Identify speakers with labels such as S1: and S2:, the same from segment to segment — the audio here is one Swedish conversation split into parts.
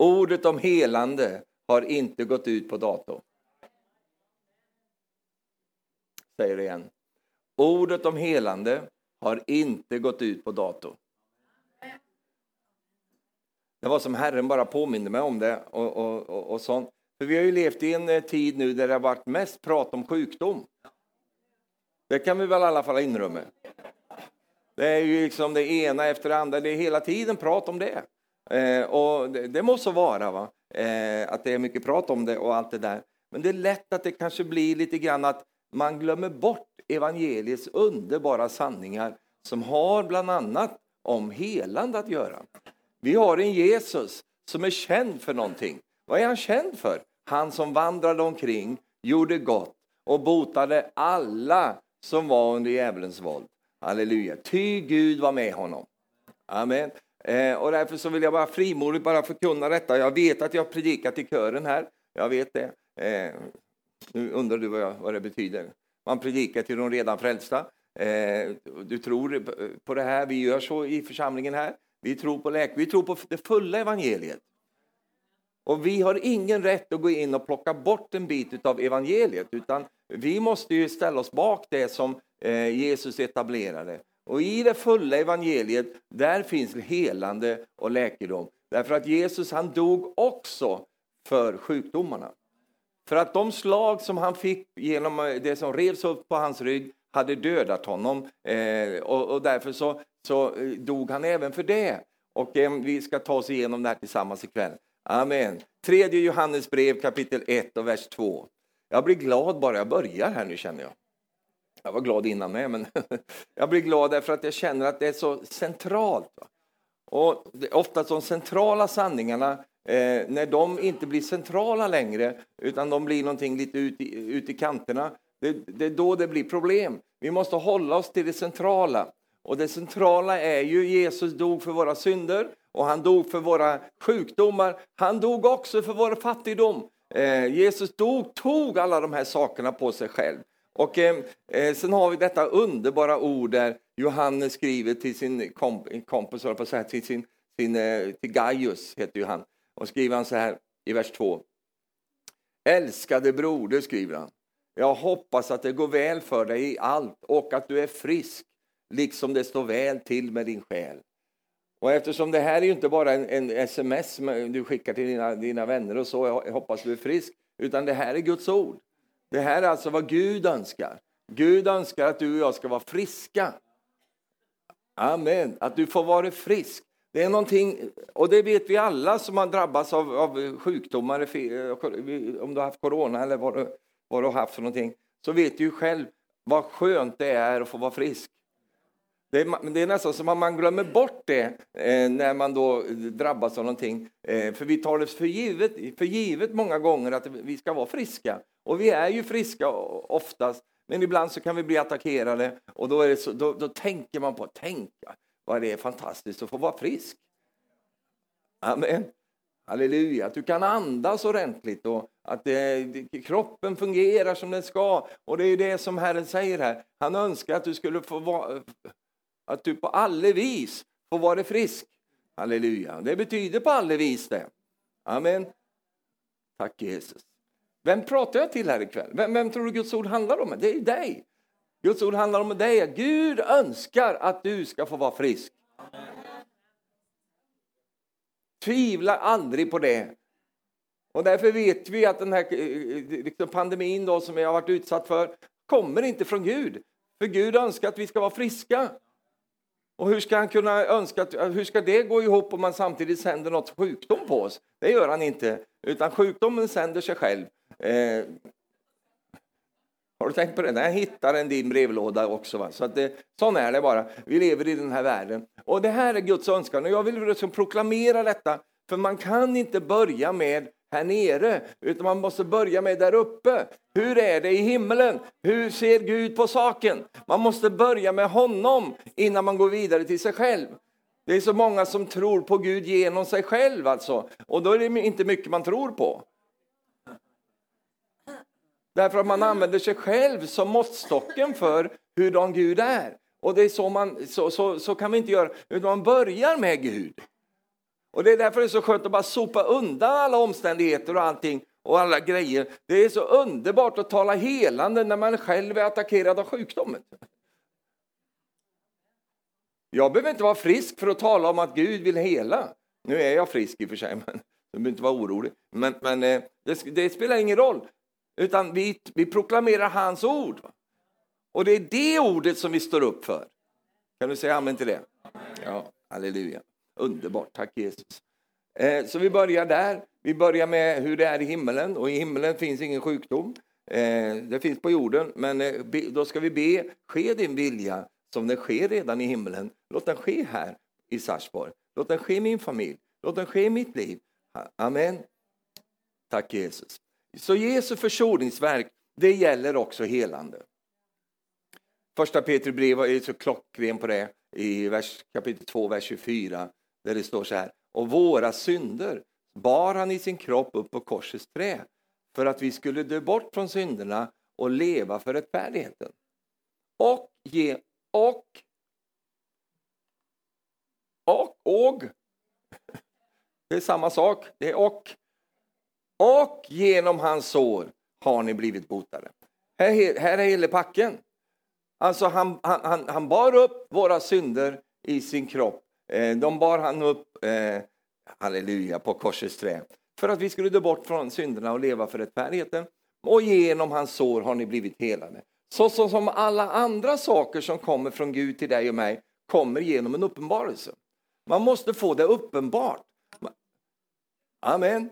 S1: Ordet om helande har inte gått ut på dator. Säger det igen. Ordet om helande har inte gått ut på dator. Det var som Herren bara påminde mig om det. Och, och, och, och sånt. För vi har ju levt i en eh, tid nu där det har varit mest prat om sjukdom. Det kan vi väl i alla fall inrymma. Det är ju liksom det ena efter det andra, det är hela tiden prat om det. Eh, och det, det så vara, va? Eh, att det är mycket prat om det och allt det där. Men det är lätt att det kanske blir lite grann att man glömmer bort evangeliets underbara sanningar som har bland annat om helande att göra. Vi har en Jesus som är känd för någonting. Vad är han känd för? Han som vandrade omkring, gjorde gott och botade alla som var under djävulens våld. Halleluja. Ty Gud var med honom. Amen. Eh, och därför så vill jag bara frimodigt bara förkunna detta. Jag vet att jag predikar predikat i kören här. Jag vet det. Eh, nu undrar du vad, jag, vad det betyder. Man predikar till de redan frälsta. Eh, du tror på det här. Vi gör så i församlingen här. Vi tror på läk. Vi tror på det fulla evangeliet. Och vi har ingen rätt att gå in och plocka bort en bit av evangeliet, utan vi måste ju ställa oss bak det som Jesus etablerade. Och i det fulla evangeliet, där finns helande och läkedom. Därför att Jesus han dog också för sjukdomarna. För att de slag som han fick genom eh, det som revs upp på hans rygg hade dödat honom. Eh, och, och, därför så, så eh, dog han även för det. Och eh, vi ska ta oss igenom det här tillsammans ikväll. Amen. Tredje Johannes brev kapitel 1 och vers 2. Jag blir glad bara jag börjar här nu känner jag. Jag var glad innan med, men jag blir glad därför att jag känner att det är så centralt. Och ofta de centrala sanningarna, eh, när de inte blir centrala längre, utan de blir någonting lite ut i, ut i kanterna, det, det är då det blir problem. Vi måste hålla oss till det centrala. Och det centrala är ju Jesus dog för våra synder och han dog för våra sjukdomar. Han dog också för vår fattigdom. Eh, Jesus dog, tog alla de här sakerna på sig själv. Och eh, eh, sen har vi detta underbara ord där Johannes skriver till sin komp kompis, på så här, till, sin, sin, eh, till Gaius, heter ju han. Och skriver han så här i vers 2. Älskade broder, skriver han. Jag hoppas att det går väl för dig i allt och att du är frisk, liksom det står väl till med din själ. Och eftersom det här är ju inte bara en, en sms du skickar till dina, dina vänner och så, jag hoppas du är frisk, utan det här är Guds ord. Det här är alltså vad Gud önskar. Gud önskar att du och jag ska vara friska. Amen, att du får vara frisk. Det är någonting, och det vet vi alla som har drabbats av, av sjukdomar, eh, om du har haft corona eller vad du, vad du har haft för någonting, så vet du ju själv vad skönt det är att få vara frisk. Det är, det är nästan som att man glömmer bort det eh, när man då drabbas av någonting. Eh, för vi tar det för givet, för givet många gånger att vi ska vara friska. Och vi är ju friska oftast, men ibland så kan vi bli attackerade och då, är det så, då, då tänker man på, tänka vad det är fantastiskt att få vara frisk. Amen. Halleluja, att du kan andas ordentligt och att eh, det, kroppen fungerar som den ska. Och det är det som Herren säger här. Han önskar att du skulle få vara, att du på alla vis får vara frisk. Halleluja. Det betyder på alla vis det. Amen. Tack Jesus. Vem pratar jag till här ikväll? Vem, vem tror du Guds ord handlar om? Det är dig. Guds ord handlar om dig. Gud önskar att du ska få vara frisk. Tvivla aldrig på det. Och därför vet vi att den här eh, eh, liksom pandemin då, som jag har varit utsatt för kommer inte från Gud. För Gud önskar att vi ska vara friska. Och hur ska han kunna önska, hur ska det gå ihop om man samtidigt sänder något sjukdom på oss? Det gör han inte, utan sjukdomen sänder sig själv. Eh, har du tänkt på det? Jag hittar en din brevlåda också. Va? Så att det, sån är det bara. Vi lever i den här världen. Och det här är Guds önskan. Och jag vill liksom proklamera detta. För man kan inte börja med här nere, utan man måste börja med där uppe. Hur är det i himlen? Hur ser Gud på saken? Man måste börja med honom innan man går vidare till sig själv. Det är så många som tror på Gud genom sig själv alltså. Och då är det inte mycket man tror på. Därför att man använder sig själv som måttstocken för hurdan Gud är. Och det är så, man, så, så, så kan vi inte göra, utan man börjar med Gud. Och det är därför det är så skönt att bara sopa undan alla omständigheter och allting och alla grejer. Det är så underbart att tala helande när man själv är attackerad av sjukdomen. Jag behöver inte vara frisk för att tala om att Gud vill hela. Nu är jag frisk i och för sig, men du behöver inte vara orolig. Men, men eh, det, det, spelar ingen roll, utan vi, vi proklamerar hans ord. Och det är det ordet som vi står upp för. Kan du säga amen till det? Ja, halleluja. Underbart, tack Jesus. Eh, så vi börjar där. Vi börjar med hur det är i himmelen och i himmelen finns ingen sjukdom. Eh, det finns på jorden, men eh, då ska vi be, ske din vilja som den sker redan i himmelen. Låt den ske här i Sarsborg. Låt den ske i min familj. Låt den ske i mitt liv. Amen. Tack Jesus. Så Jesu försoningsverk, det gäller också helande. Första Petri brev är så klockren på det i vers, kapitel 2, vers 24, där det står så här. Och våra synder bar han i sin kropp upp på korsets trä för att vi skulle dö bort från synderna och leva för rättfärdigheten. Och ge och och och det är samma sak, det är och och genom hans sår har ni blivit botade. Här, här är hela packen. Alltså han, han, han, han bar upp våra synder i sin kropp. Eh, de bar han upp, eh, halleluja, på korsets trä. För att vi skulle dö bort från synderna och leva för rättfärdigheten. Och genom hans sår har ni blivit helade. Så, så som alla andra saker som kommer från Gud till dig och mig kommer genom en uppenbarelse. Man måste få det uppenbart. Amen.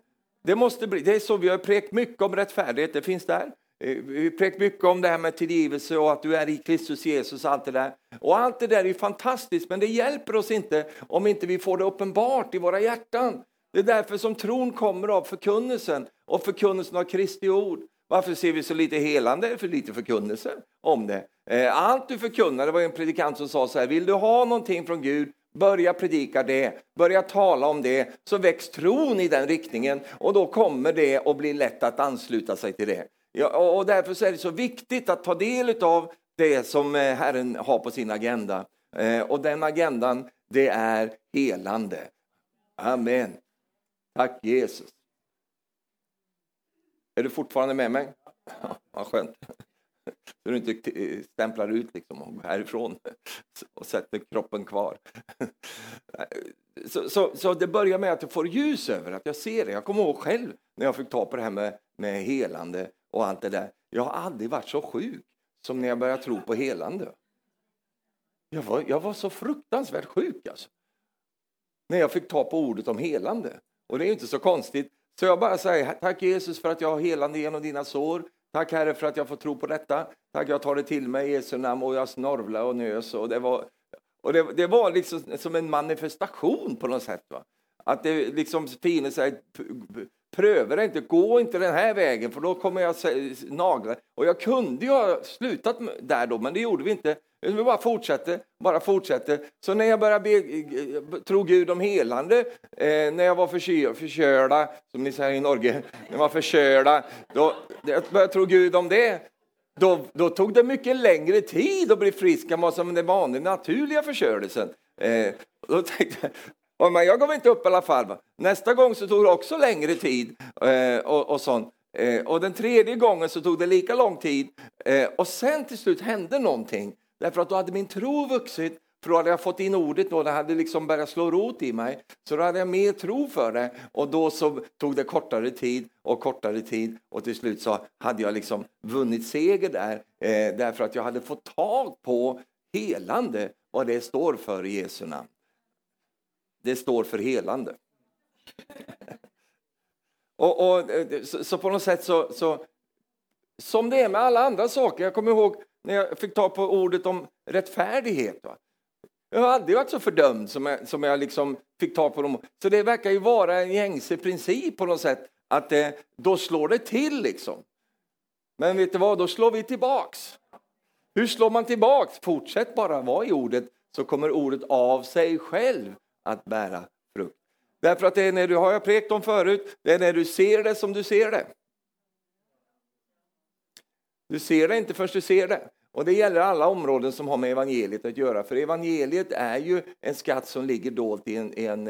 S1: Det, måste bli, det är så vi har präkt mycket om rättfärdighet, det finns där. Eh, vi har präkt mycket om det här med tillgivelse och att du är i Kristus Jesus och allt det där. Och allt det där är fantastiskt, men det hjälper oss inte om inte vi får det uppenbart i våra hjärtan. Det är därför som tron kommer av förkunnelsen och förkunnelsen av Kristi ord. Varför ser vi så lite helande, för lite förkunnelse om det? Eh, allt du förkunnar, det var en predikant som sa så här, vill du ha någonting från Gud, börja predika det, börja tala om det, så väcks tron i den riktningen och då kommer det att bli lätt att ansluta sig till det. Ja, och därför är det så viktigt att ta del av det som eh, Herren har på sin agenda. Eh, och den agendan, det är helande. Amen. Tack Jesus. Är du fortfarande med mig? Ja, vad skönt. Så du inte eh, stämplar ut liksom härifrån och sätter kroppen kvar. Så, så, så, det börjar med att jag får ljus över att jag ser det. Jag kommer ihåg själv när jag fick ta på det här med, med helande och allt det där. Jag har aldrig varit så sjuk som när jag började tro på helande. Jag var, jag var så fruktansvärt sjuk alltså. När jag fick ta på ordet om helande. Och det är inte så konstigt. Så jag bara säger tack Jesus för att jag har helande genom dina sår. Tack Herre för att jag får tro på detta. Tack jag tar det till mig i Jesu namn och jag snorvla och nös. Och det var, och det, det var liksom som en manifestation på något sätt. Va? Att det liksom fienden säger pröva det inte, gå inte den här vägen för då kommer jag nagla. Och jag kunde ju ha slutat där då, men det gjorde vi inte. Vi bara fortsätter. bara fortsätter. Så när jag började be, tro Gud om helande, eh, när jag var förkyl, som ni säger i Norge, när jag var förkölda, då jag började tro Gud om det. Då, då, tog det mycket längre tid att bli frisk än vad som den vanliga naturliga förkölelsen. Eh, då tänkte jag, men jag gav inte upp i alla fall. Nästa gång så tog det också längre tid. Eh, och, och sånt. Eh, och den tredje gången så tog det lika lång tid. Eh, och sen till slut hände någonting. Därför att då hade min tro vuxit, för då hade jag fått in ordet och det hade liksom börjat slå rot i mig. Så då hade jag mer tro för det och då så tog det kortare tid och kortare tid och till slut så hade jag liksom vunnit seger där eh, därför att jag hade fått tag på helande, vad det står för i Jesu namn. Det står för helande. och, och eh, så, så, på något sätt så, så, som det är med alla andra saker, jag kommer ihåg när jag fick ta på ordet om rättfärdighet. Va? Jag har aldrig varit så fördömd som jag, som jag liksom fick ta på dem. Så det verkar ju vara en gängse princip på något sätt att eh, då slår det till liksom. Men vet du vad, då slår vi tillbaks. Hur slår man tillbaks? Fortsätt bara vara i ordet så kommer ordet av sig själv att bära frukt. Därför att det är när du, har jag prekt om förut, det är när du ser det som du ser det. Du ser det inte förrän du ser det. Och det gäller alla områden som har med evangeliet att göra. För evangeliet är ju en skatt som ligger dolt i en, en,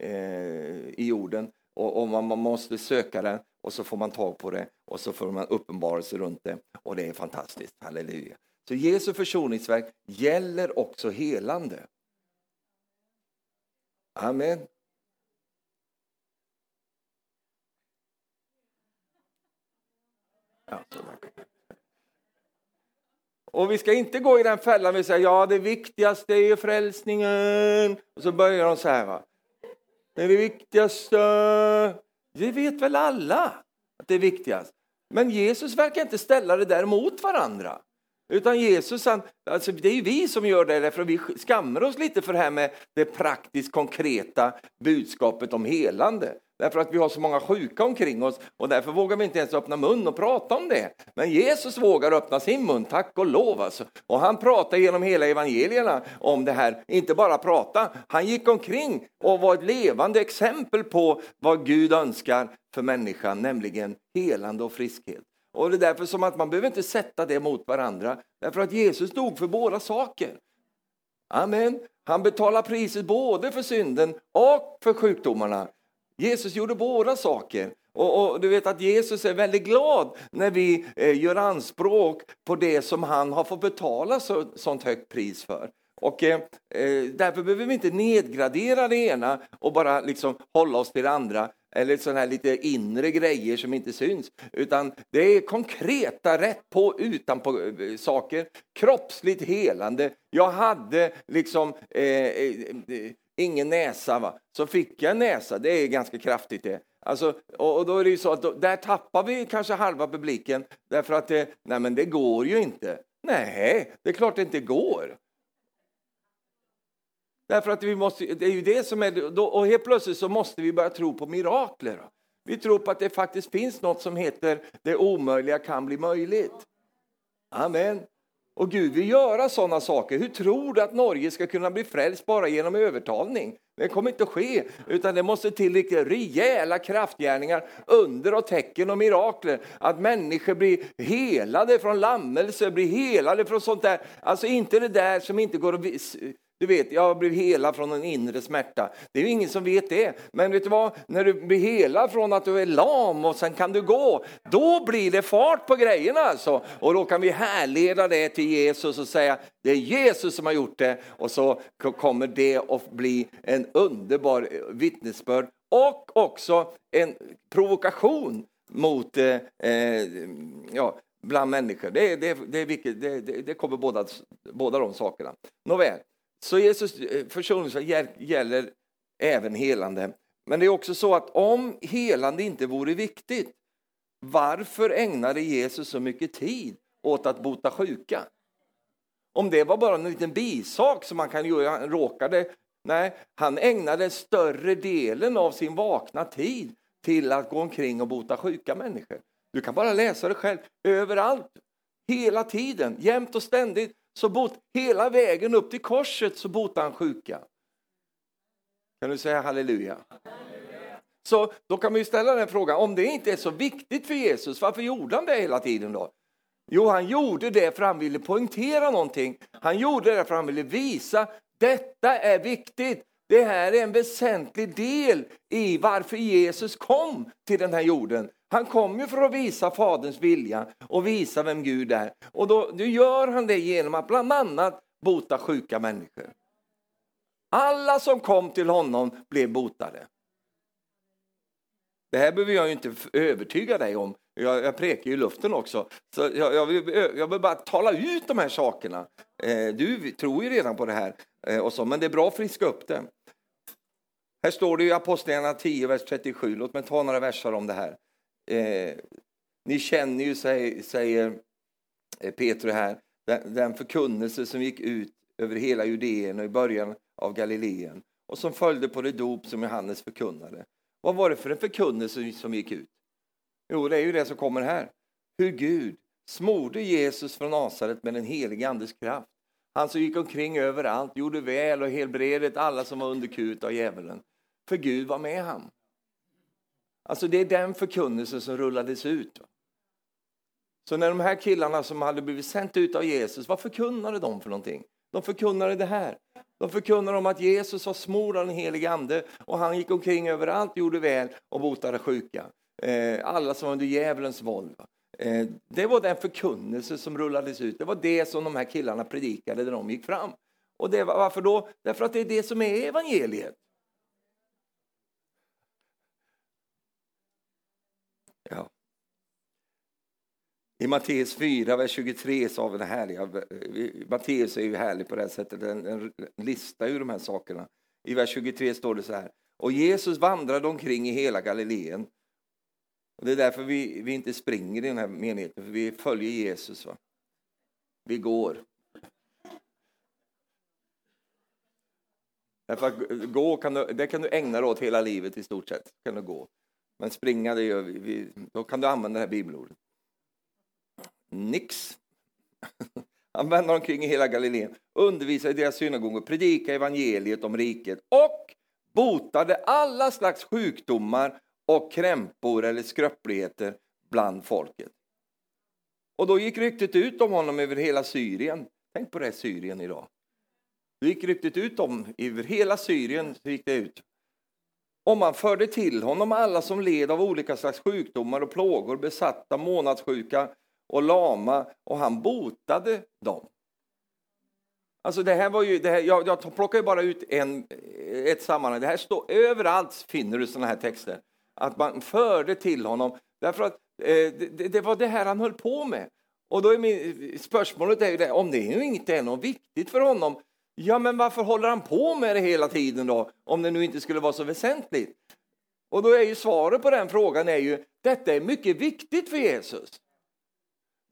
S1: eh, i jorden och, och man, man, måste söka den och så får man tag på det och så får man uppenbarelse runt det och det är fantastiskt. Halleluja. Så Jesu försoningsverk gäller också helande. Amen och vi ska inte gå i den fällan vi säger ja det viktigaste är ju frälsningen. Och så börjar de så här. Va? Det är det viktigaste. Det vet väl alla att det är viktigast. Men Jesus verkar inte ställa det där mot varandra. Utan Jesus, han, alltså det är ju vi som gör det därför vi skammar oss lite för det här med det praktiskt konkreta budskapet om helande. Därför att vi har så många sjuka omkring oss och därför vågar vi inte ens öppna mun och prata om det. Men Jesus vågar öppna sin mun, tack och lov alltså. Och han pratar genom hela evangelierna om det här, inte bara prata. Han gick omkring och var ett levande exempel på vad Gud önskar för människan, nämligen helande och friskhet. Och det är därför som att man behöver inte sätta det mot varandra, därför att Jesus dog för båda saker. Amen. Han betalar priset både för synden och för sjukdomarna. Jesus gjorde båda saker. Och, och, du vet att Jesus är väldigt glad när vi eh, gör anspråk på det som han har fått betala så, sånt högt pris för. Och eh, eh därför behöver vi inte nedgradera det ena och bara liksom hålla oss till det andra eller sådana här lite inre grejer som inte syns. Utan det är konkreta, rätt på, utanpå på eh, saker. Kroppsligt helande. Jag hade liksom eh, eh, eh ingen näsa, va? så fick jag en näsa. Det är ganska kraftigt det. Alltså, och, då är det ju så att då, där tappar vi kanske halva publiken därför att det, nej men det går ju inte. Nej, det är klart det inte går. Därför att vi måste, det är ju det som är, och helt plötsligt så måste vi börja tro på mirakler. Vi tror på att det faktiskt finns något som heter det omöjliga kan bli möjligt. Amen. Och Gud vill göra sådana saker. Hur tror du att Norge ska kunna bli frälst bara genom övertalning? Det kommer inte att ske, utan det måste till rejäla kraftgärningar, under och tecken och mirakler. Att människor blir helade från lammelse, blir helade från sånt där. Alltså inte det där som inte går att du vet, jag blev hela från en inre smärta. Det är ju ingen som vet det. Men vet du vad? När du blir hela från att du är lam och sen kan du gå, då blir det fart på grejerna alltså. Och då kan vi härleda det till Jesus och säga, det är Jesus som har gjort det. Och så kommer det att bli en underbar eh, vittnesbörd och också en provokation mot eh, eh ja, bland människor. Det, det, det, det, det, kommer båda, båda de sakerna. Nåväl, så Jesus eh, försoningsverk gäller även helande. Men det är också så att om helande inte vore viktigt, varför ägnade Jesus så mycket tid åt att bota sjuka? Om det var bara en liten bisak som man kan göra, han råkade, nej, han ägnade större delen av sin vakna tid till att gå omkring och bota sjuka människor. Du kan bara läsa det själv, överallt, hela tiden, jämt och ständigt så bot, hela vägen upp till korset så botade han sjuka. Kan du säga halleluja? Så då kan man ju ställa den frågan, om det inte är så viktigt för Jesus, varför gjorde han det hela tiden då? Jo, han gjorde det för att han ville poängtera någonting. Han gjorde det för att han ville visa, detta är viktigt. Det här är en väsentlig del i varför Jesus kom till den här jorden. Han kom ju för att visa Faderns vilja och visa vem Gud är. Och då, då gör han det genom att bland annat bota sjuka människor. Alla som kom till honom blev botade. Det här behöver jag ju inte övertyga dig om. Jag, jag prekar ju i luften också. Så jag, jag, vill, jag vill bara tala ut de här sakerna. Eh, du tror ju redan på det här, eh, och så, men det är bra att friska upp det. Här står det i Apostlagärningarna 10, vers 37. Låt mig ta några verser om det här. Eh, ni känner ju, säger, säger eh, här, den, den förkunnelse som gick ut över hela Judeen och i början av Galileen och som följde på det dop som Johannes förkunnade. Vad var det för en förkunnelse som gick ut? Jo, det är ju det som kommer här. Hur Gud smorde Jesus från Nasaret med den helige Andes kraft. Han som gick omkring överallt, gjorde väl och helbredde alla som var under av djävulen. För Gud var med honom. Alltså det är den förkunnelsen som rullades ut. Så när de här killarna som hade blivit sänt ut av Jesus, vad förkunnade de för någonting? De förkunnade det här. De förkunnade om att Jesus var smord av den helige Ande och han gick omkring överallt, gjorde väl och botade sjuka. Eh, alla som var under djävulens våld. Eh, det var den förkunnelse som rullades ut. Det var det som de här killarna predikade när de gick fram. Och det, varför då? Därför att det är det som är evangeliet. Ja. I Matteus 4, vers 23 så har vi det härliga. Matteus är ju härlig på det här sättet, en, en lista ur de här sakerna. I vers 23 står det så här. Och Jesus vandrade omkring i hela Galileen. Och det är därför vi, vi inte springer i den här menigheten, för vi följer Jesus. Va? Vi går. Därför att gå kan du, det kan du ägna dig åt hela livet i stort sett. Kan du gå. Men springa, det gör vi. vi då kan du använda det här bibelordet. Nix. Han vände omkring i hela Galileen, undervisade i deras synagogor, predikade evangeliet om riket och botade alla slags sjukdomar och krämpor eller skröpligheter bland folket. Och då gick ryktet ut om honom över hela Syrien. Tänk på det, Syrien idag. Då gick ryktet ut om, över hela Syrien så gick det ut. Och man förde till honom alla som led av olika slags sjukdomar och plågor, besatta, månadssjuka och lama, och han botade dem. Alltså det här var ju, det här, jag, jag plockar ju bara ut en, ett sammanhang. Det här står överallt finner du sådana här texter. Att man förde till honom, därför att eh, det, det, var det här han höll på med. Och då är min, spörsmålet är ju det, om det nu inte är något viktigt för honom, ja men varför håller han på med det hela tiden då, om det nu inte skulle vara så väsentligt? Och då är ju svaret på den frågan är ju, detta är mycket viktigt för Jesus.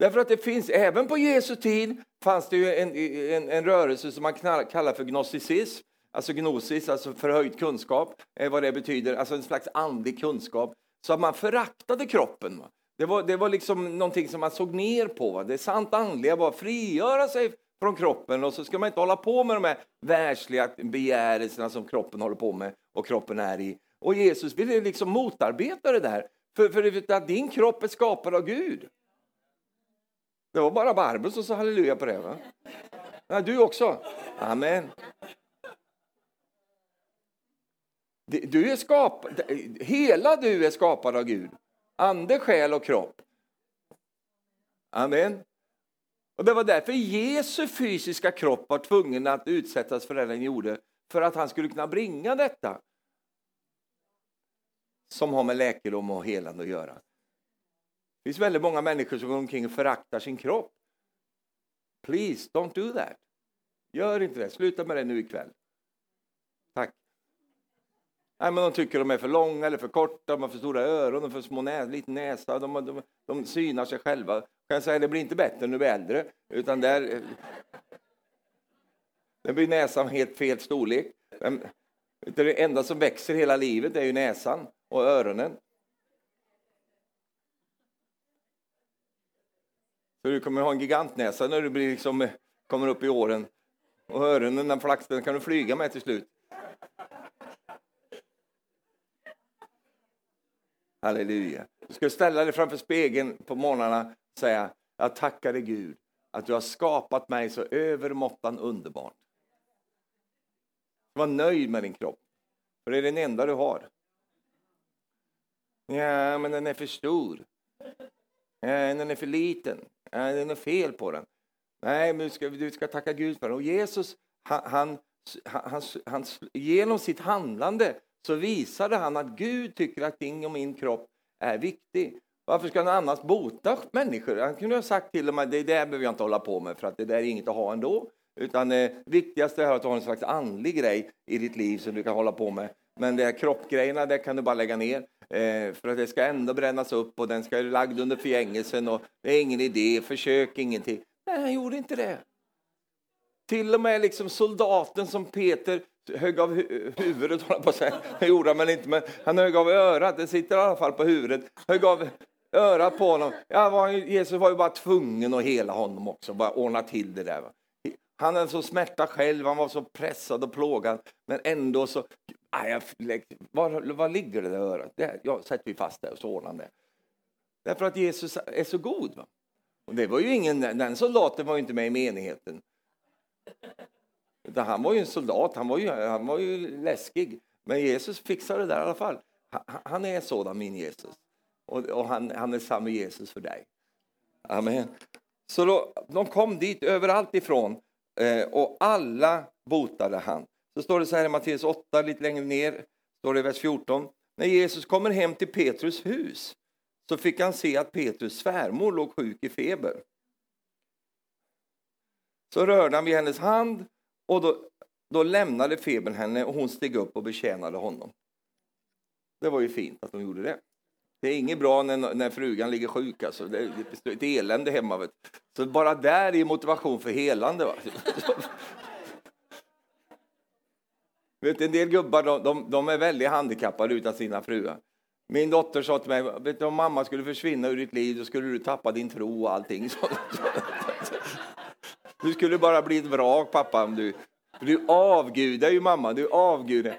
S1: Därför att det finns, även på Jesu tid fanns det ju en, en, en rörelse som man kallar för gnosticism, alltså gnosis, alltså förhöjd kunskap, eh, vad det betyder, alltså en slags andlig kunskap. Så att man föraktade kroppen. Det var, det var liksom någonting som man såg ner på. Det sant andliga var att frigöra sig från kroppen och så ska man inte hålla på med de här världsliga begärelserna som kroppen håller på med och kroppen är i. Och Jesus ville liksom motarbeta det där. För, för att din kropp är skapad av Gud. Det var bara Barbro som sa halleluja på det. Va? Ja, du också. Amen. Du är skapad, hela du är skapad av Gud. Ande, själ och kropp. Amen. Och Det var därför Jesu fysiska kropp var tvungen att utsättas för det den gjorde, för att han skulle kunna bringa detta som har med läkedom och helande att göra. Det finns väldigt många människor som går omkring och föraktar sin kropp. Please, don't do that. Gör inte det. Sluta med det nu ikväll. Tack. Nej, men de tycker de är för långa eller för korta, de har för stora öron, och för små nä liten näsa, de, de, de synar sig själva. Kan jag säga, det blir inte bättre när du blir äldre, utan där, det blir näsan helt fel storlek. Det enda som växer hela livet är ju näsan och öronen. Så du kommer ha en gigantnäsa när du blir liksom, eh, kommer upp i åren. Och öronen, den flaxen kan du flyga med till slut. Halleluja. Du ska ställa dig framför spegeln på morgnarna och säga, jag tackar dig Gud att du har skapat mig så övermåttan underbart. Var nöjd med din kropp, för det är den enda du har. Ja, men den är för stor. Ja, den är för liten. Nej, det är något fel på den. Nej, men du ska, du ska tacka Gud för den. Och Jesus, han, han, han, han, genom sitt handlande så visade han att Gud tycker att din och min kropp är viktig. Varför ska han annars bota människor? Han kunde ha sagt till dem att det där behöver jag inte hålla på med för att det där är inget att ha ändå. Utan det viktigaste är att du har en slags andlig grej i ditt liv som du kan hålla på med. Men det här kroppgrejerna, det kan du bara lägga ner. Eh, för att det ska ändå brännas upp och den ska vara lagd under förgängelsen och det är ingen idé, försök ingenting. Nej, han gjorde inte det. Till och med liksom soldaten som Peter högg av huvudet, på att säga. Det gjorde han väl inte, men han högg av örat. Det sitter i alla fall på huvudet. Högg av örat på honom. Ja, var, Jesus var ju bara tvungen att hela honom också, bara ordna till det där. Han hade så smärta själv, han var så pressad och plågad, men ändå så... Ah, Aj, var, var ligger det där örat? Det, jag sätter vi fast det och så ordnar han det. Därför att Jesus är så god. Va? Och det var ju ingen, den soldaten var ju inte med i menigheten. Utan han var ju en soldat, han var ju, han var ju läskig. Men Jesus fixar det där i alla fall. Han är sådan, min Jesus. Och, och han, han är samma Jesus för dig. Amen. Så då, de kom dit överallt ifrån eh, och alla botade han. Så står det så här i Matteus 8, lite längre ner, står det i vers 14. När Jesus kommer hem till Petrus hus så fick han se att Petrus svärmor låg sjuk i feber. Så rörde han vid hennes hand och då, då lämnade febern henne och hon steg upp och betjänade honom. Det var ju fint att hon gjorde det. Det är inget bra när, när frugan ligger sjuk. Alltså. Det är ett elände hemma. Vet. Så bara där är motivation för helande. Va? Vet, en del gubbar de, de, de, är väldigt handikappade utan sina fruar. Min dotter sa till mig, vet du, om mamma skulle försvinna ur ditt liv då skulle du tappa din tro och allting. Du skulle bara bli ett vrak pappa om du... Du avgudar ju mamma, du avgudar.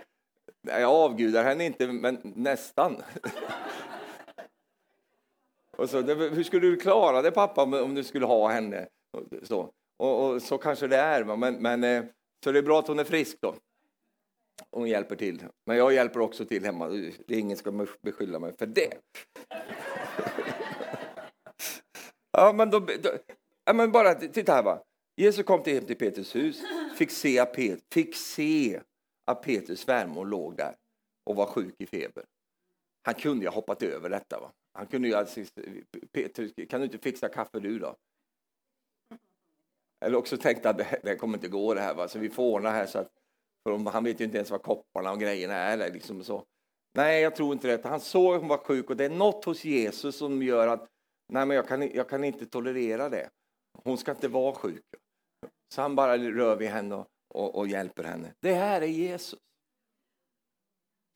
S1: Nej, jag avgudar henne inte, men nästan. Och så, hur skulle du klara det pappa om du skulle ha henne? Så, och, och så kanske det är, men, men eh, så det är bra att hon är frisk då. Hon hjälper till. Men jag hjälper också till hemma. Det är ingen ska beskylla mig för det. ja, men då, då ja, men bara titta här va. Jesus kom till, hem till Petrus hus, fick se, att Pet, fick se att Petrus svärmor låg där och var sjuk i feber. Han kunde ju ha hoppat över detta. Va? Han kunde ju alltså, Petrus, kan du inte fixa kaffe du då? Eller också tänkte att det, det kommer inte gå det här, va? så vi får ordna här så att för han vet ju inte ens vad kopparna och grejerna är. Liksom så. Nej, jag tror inte det. Han såg att hon var sjuk och det är något hos Jesus som gör att nej, men jag, kan, jag kan inte tolerera det. Hon ska inte vara sjuk. Så han bara rör vid henne och, och, och hjälper henne. Det här är Jesus.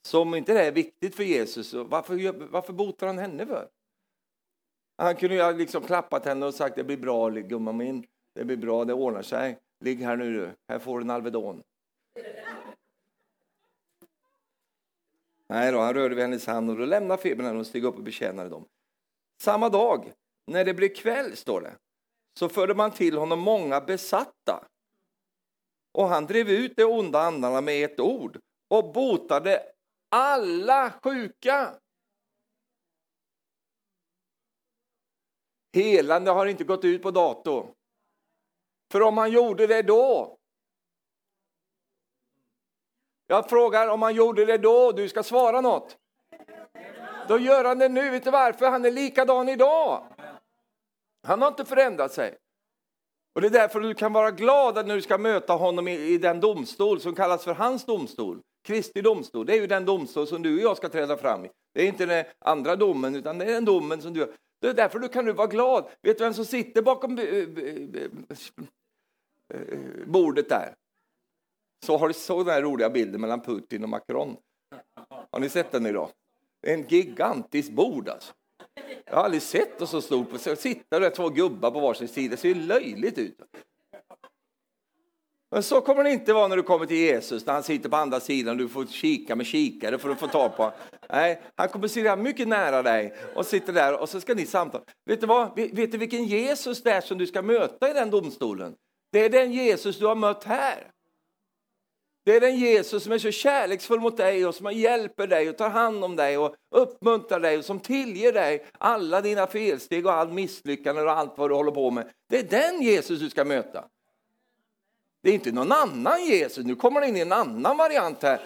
S1: Så om inte det är viktigt för Jesus, varför, varför botar han henne för? Han kunde ju ha liksom klappat henne och sagt det blir bra gumman min, det blir bra, det ordnar sig. Ligg här nu du, här får du en Alvedon. Nej då, han rörde vid hennes hand och då lämnade febern henne och steg upp och betjänade dem. Samma dag, när det blev kväll, står det, så förde man till honom många besatta. Och han drev ut de onda andarna med ett ord och botade alla sjuka. Helande har inte gått ut på dator. För om han gjorde det då. Jag frågar om han gjorde det då, du ska svara något. Då gör han det nu, vet du varför? Han är likadan idag. Han har inte förändrat sig. Och Det är därför du kan vara glad när du ska möta honom i, i den domstol som kallas för hans domstol. Kristi domstol, det är ju den domstol som du och jag ska träda fram i. Det är inte den andra domen, utan det är den domen som du... Det är därför du kan vara glad. Vet du vem som sitter bakom eh, eh, eh, bordet där? Så har du såg den här roliga bilden mellan Putin och Macron. Har ni sett den idag? En gigantisk bord alltså. Jag har aldrig sett det så stort. Så sitter det två gubbar på varsin sida. Det ser ju löjligt ut. Men så kommer det inte vara när du kommer till Jesus, när han sitter på andra sidan och du får kika med kikare för att få tag på Nej, han kommer sitta mycket nära dig och sitter där och så ska ni samtala. Vet du vad? Vet du vilken Jesus det är som du ska möta i den domstolen? Det är den Jesus du har mött här. Det är den Jesus som är så kärleksfull mot dig och som hjälper dig och tar hand om dig och uppmuntrar dig och som tillger dig alla dina felsteg och all misslyckande och allt vad du håller på med. Det är den Jesus du ska möta. Det är inte någon annan Jesus, nu kommer det in i en annan variant här.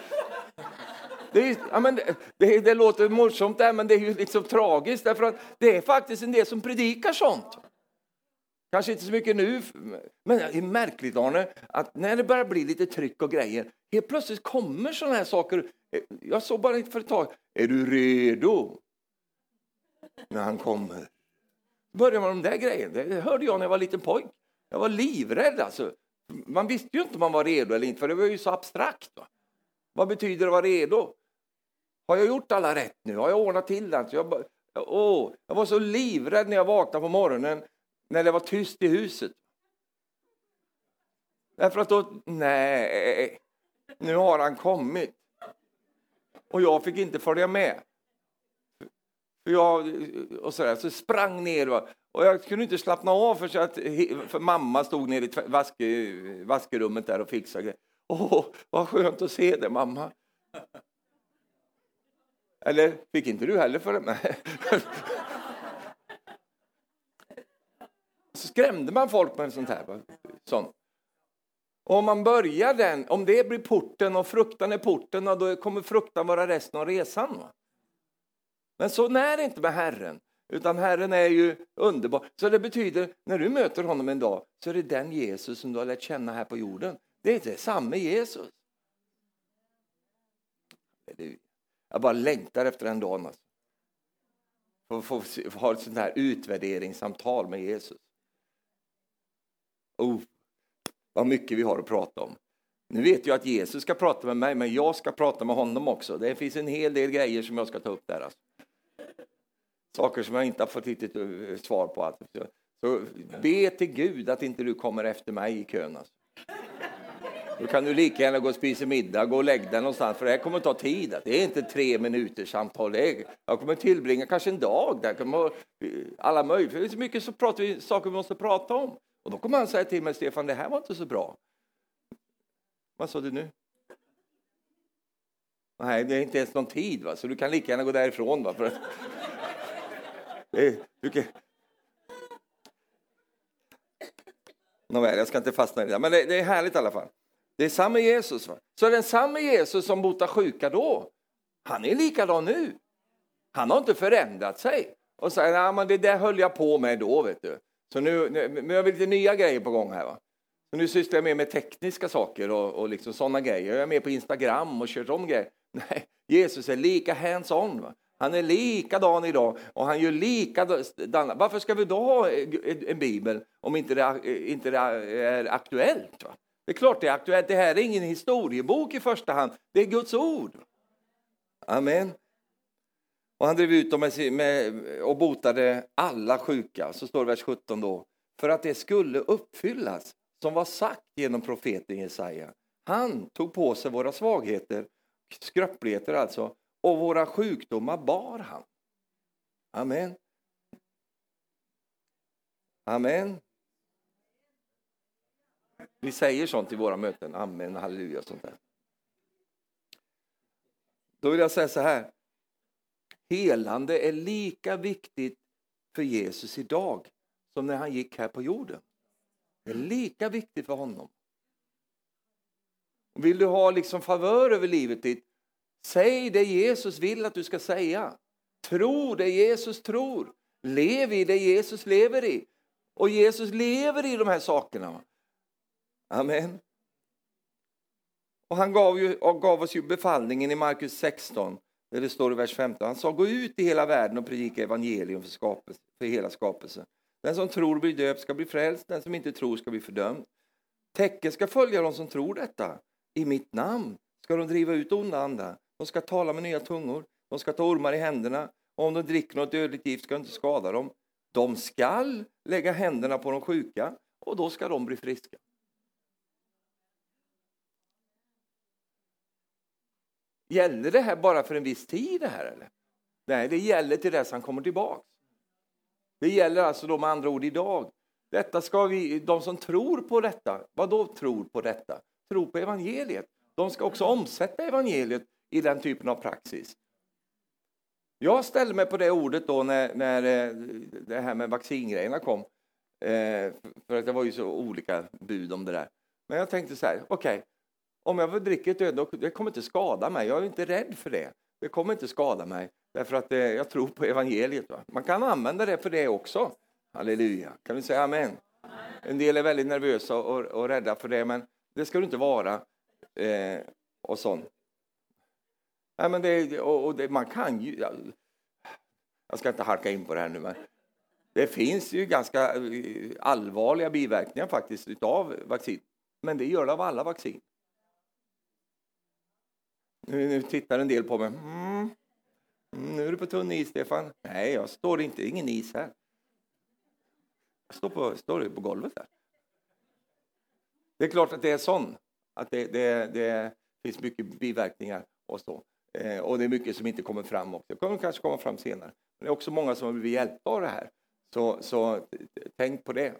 S1: Det, är, ja, men det, det, det låter morsomt där, men det är ju liksom tragiskt därför att det är faktiskt en del som predikar sånt. Kanske inte så mycket nu, men det är märkligt Arne, att när det börjar bli lite tryck och grejer, helt plötsligt kommer sådana här saker. Eh, jag såg bara inte för ett tag, är du redo? När han kommer. Börjar man de där grejerna, det hörde jag när jag var liten pojk. Jag var livrädd alltså. Man visste ju inte om man var redo eller inte, för det var ju så abstrakt. Va? Vad betyder det att vara redo? Har jag gjort alla rätt nu? Har jag ordnat till allt? Jag, åh, jag var så livrädd när jag vaknade på morgonen när det var tyst i huset. Därför att då, nej, nu har han kommit. Och jag fick inte följa med. Jag, och så, där, så sprang ner. Och jag kunde inte slappna av för, så att, för mamma stod nere i vaske, vaskerummet där och fixade. Åh, vad skönt att se dig, mamma. Eller fick inte du heller för det? Så skrämde man folk med sånt här. Sånt. Och om man börjar den, om det blir porten och fruktan är porten, då kommer fruktan vara resten av resan. Va? Men så är det inte med Herren, utan Herren är ju underbar. Så det betyder, när du möter honom en dag, så är det den Jesus som du har lärt känna här på jorden. Det är samma Jesus. Jag bara längtar efter den dagen. Alltså. Få, få, få ha ett sånt här utvärderingssamtal med Jesus. Oh, vad mycket vi har att prata om. Nu vet jag att Jesus ska prata med mig, men jag ska prata med honom också. Det finns en hel del grejer som jag ska ta upp där. Alltså. Saker som jag inte har fått riktigt eh, svar på. Alltså. Så be till Gud att inte du kommer efter mig i kön. Alltså. Då kan du lika gärna gå och spisa middag, gå och lägga dig någonstans, för det här kommer att ta tid. Alltså. Det är inte tre minuters samtal. jag kommer tillbringa kanske en dag där. Eh, alla möjliga, det är så mycket så pratar vi, saker vi måste prata om. Och då kommer han säga till mig, Stefan, det här var inte så bra. Vad sa du nu? Nej, det är inte ens någon tid, va? så du kan lika gärna gå därifrån. Va? För att... du kan... Nåväl, jag ska inte fastna i det, men det, det är härligt i alla fall. Det är samma Jesus. Va? Så den samma Jesus som botar sjuka då, han är likadan nu. Han har inte förändrat sig. Och säger, ja, men det där höll jag på med då, vet du. Så nu, nu, har vi lite nya grejer på gång här. Va? Så nu sysslar jag mer med tekniska saker och, och liksom sådana grejer. Jag är med på Instagram och kör om grejer. Nej, Jesus är lika hands-on. Han är likadan idag och han gör likadan. Varför ska vi då ha en bibel om inte det, inte det är aktuellt? Va? Det är klart det är aktuellt. Det här är ingen historiebok i första hand. Det är Guds ord. Amen. Och han drev ut dem med, med, och botade alla sjuka, så står det vers 17 då, för att det skulle uppfyllas som var sagt genom profeten Jesaja. Han tog på sig våra svagheter, skröpligheter alltså, och våra sjukdomar bar han. Amen. Amen. Vi säger sånt i våra möten, amen, halleluja, sånt där. Då vill jag säga så här, helande är lika viktigt för Jesus idag som när han gick här på jorden. Det är lika viktigt för honom. Vill du ha liksom favör över livet ditt, säg det Jesus vill att du ska säga. Tro det Jesus tror. Lev i det Jesus lever i. Och Jesus lever i de här sakerna. Amen. Och han gav, ju, gav oss ju befallningen i Markus 16 där det står i vers 15. Han sa gå ut i hela världen och predika evangelium för, skapelse, för hela skapelsen. Den som tror blir döpt ska bli frälst, den som inte tror ska bli fördömd. Tecken ska följa de som tror detta. I mitt namn ska de driva ut onda andar. De ska tala med nya tungor. De ska ta ormar i händerna. Och om de dricker något dödligt gift ska de inte skada dem. De skall lägga händerna på de sjuka och då ska de bli friska. Gäller det här bara för en viss tid? Det här, eller? Nej, det gäller till dess han kommer tillbaka. Det gäller alltså då med andra ord idag. Detta ska vi, de som tror på detta, vad då tror på detta? Tror på evangeliet. De ska också omsätta evangeliet i den typen av praxis. Jag ställde mig på det ordet då när, när eh, det här med vaccingrejerna kom. Eh, för att det var ju så olika bud om det där. Men jag tänkte så här, okej, okay, om jag dricker ett öl, det kommer inte skada mig. Jag är inte rädd för det. Det kommer inte skada mig, därför att det, jag tror på evangeliet. Va? Man kan använda det för det också. Halleluja. Kan vi säga amen? En del är väldigt nervösa och, och rädda för det, men det ska du inte vara. Eh, och sånt. Nej, men det, och, och det, man kan ju... Jag ska inte halka in på det här nu, men det finns ju ganska eh, allvarliga biverkningar faktiskt utav vaccin. Men det gör det av alla vaccin. Nu, nu tittar en del på mig. Mm. mm. Nu är du på tunn is, Stefan. Nej, jag står inte, ingen is här. Jag står på, står på golvet här. Det är klart att det är sån, att det, det, det finns mycket biverkningar och så. Eh, och det är mycket som inte kommer fram också. Det kommer kanske komma fram senare. Men det är också många som har blivit hjälpta av det här. Så, så tänk på det.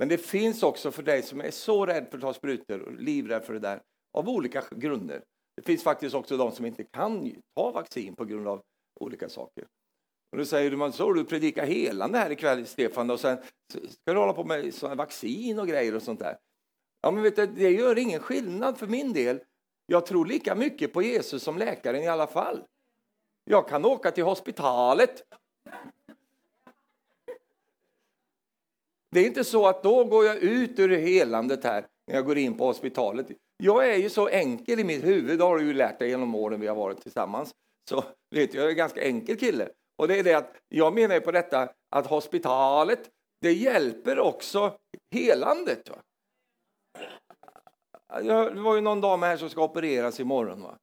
S1: Men det finns också för dig som är så rädd för att ta sprutor och livrädd för det där av olika grunder. Det finns faktiskt också de som inte kan ta vaccin på grund av olika saker. Och då säger du, man så du predikar helande här ikväll Stefan och sen ska du hålla på med såna vaccin och grejer och sånt där. Ja men vet du, det gör ingen skillnad för min del. Jag tror lika mycket på Jesus som läkaren i alla fall. Jag kan åka till hospitalet. Det är inte så att då går jag ut ur helandet här när jag går in på hospitalet. Jag är ju så enkel i mitt huvud, det har du ju lärt dig genom åren vi har varit tillsammans. Så vet jag, jag är en ganska enkel kille. Och det är det att jag menar på detta att hospitalet, det hjälper också helandet. Va? Det var ju någon dam här som ska opereras imorgon. Va?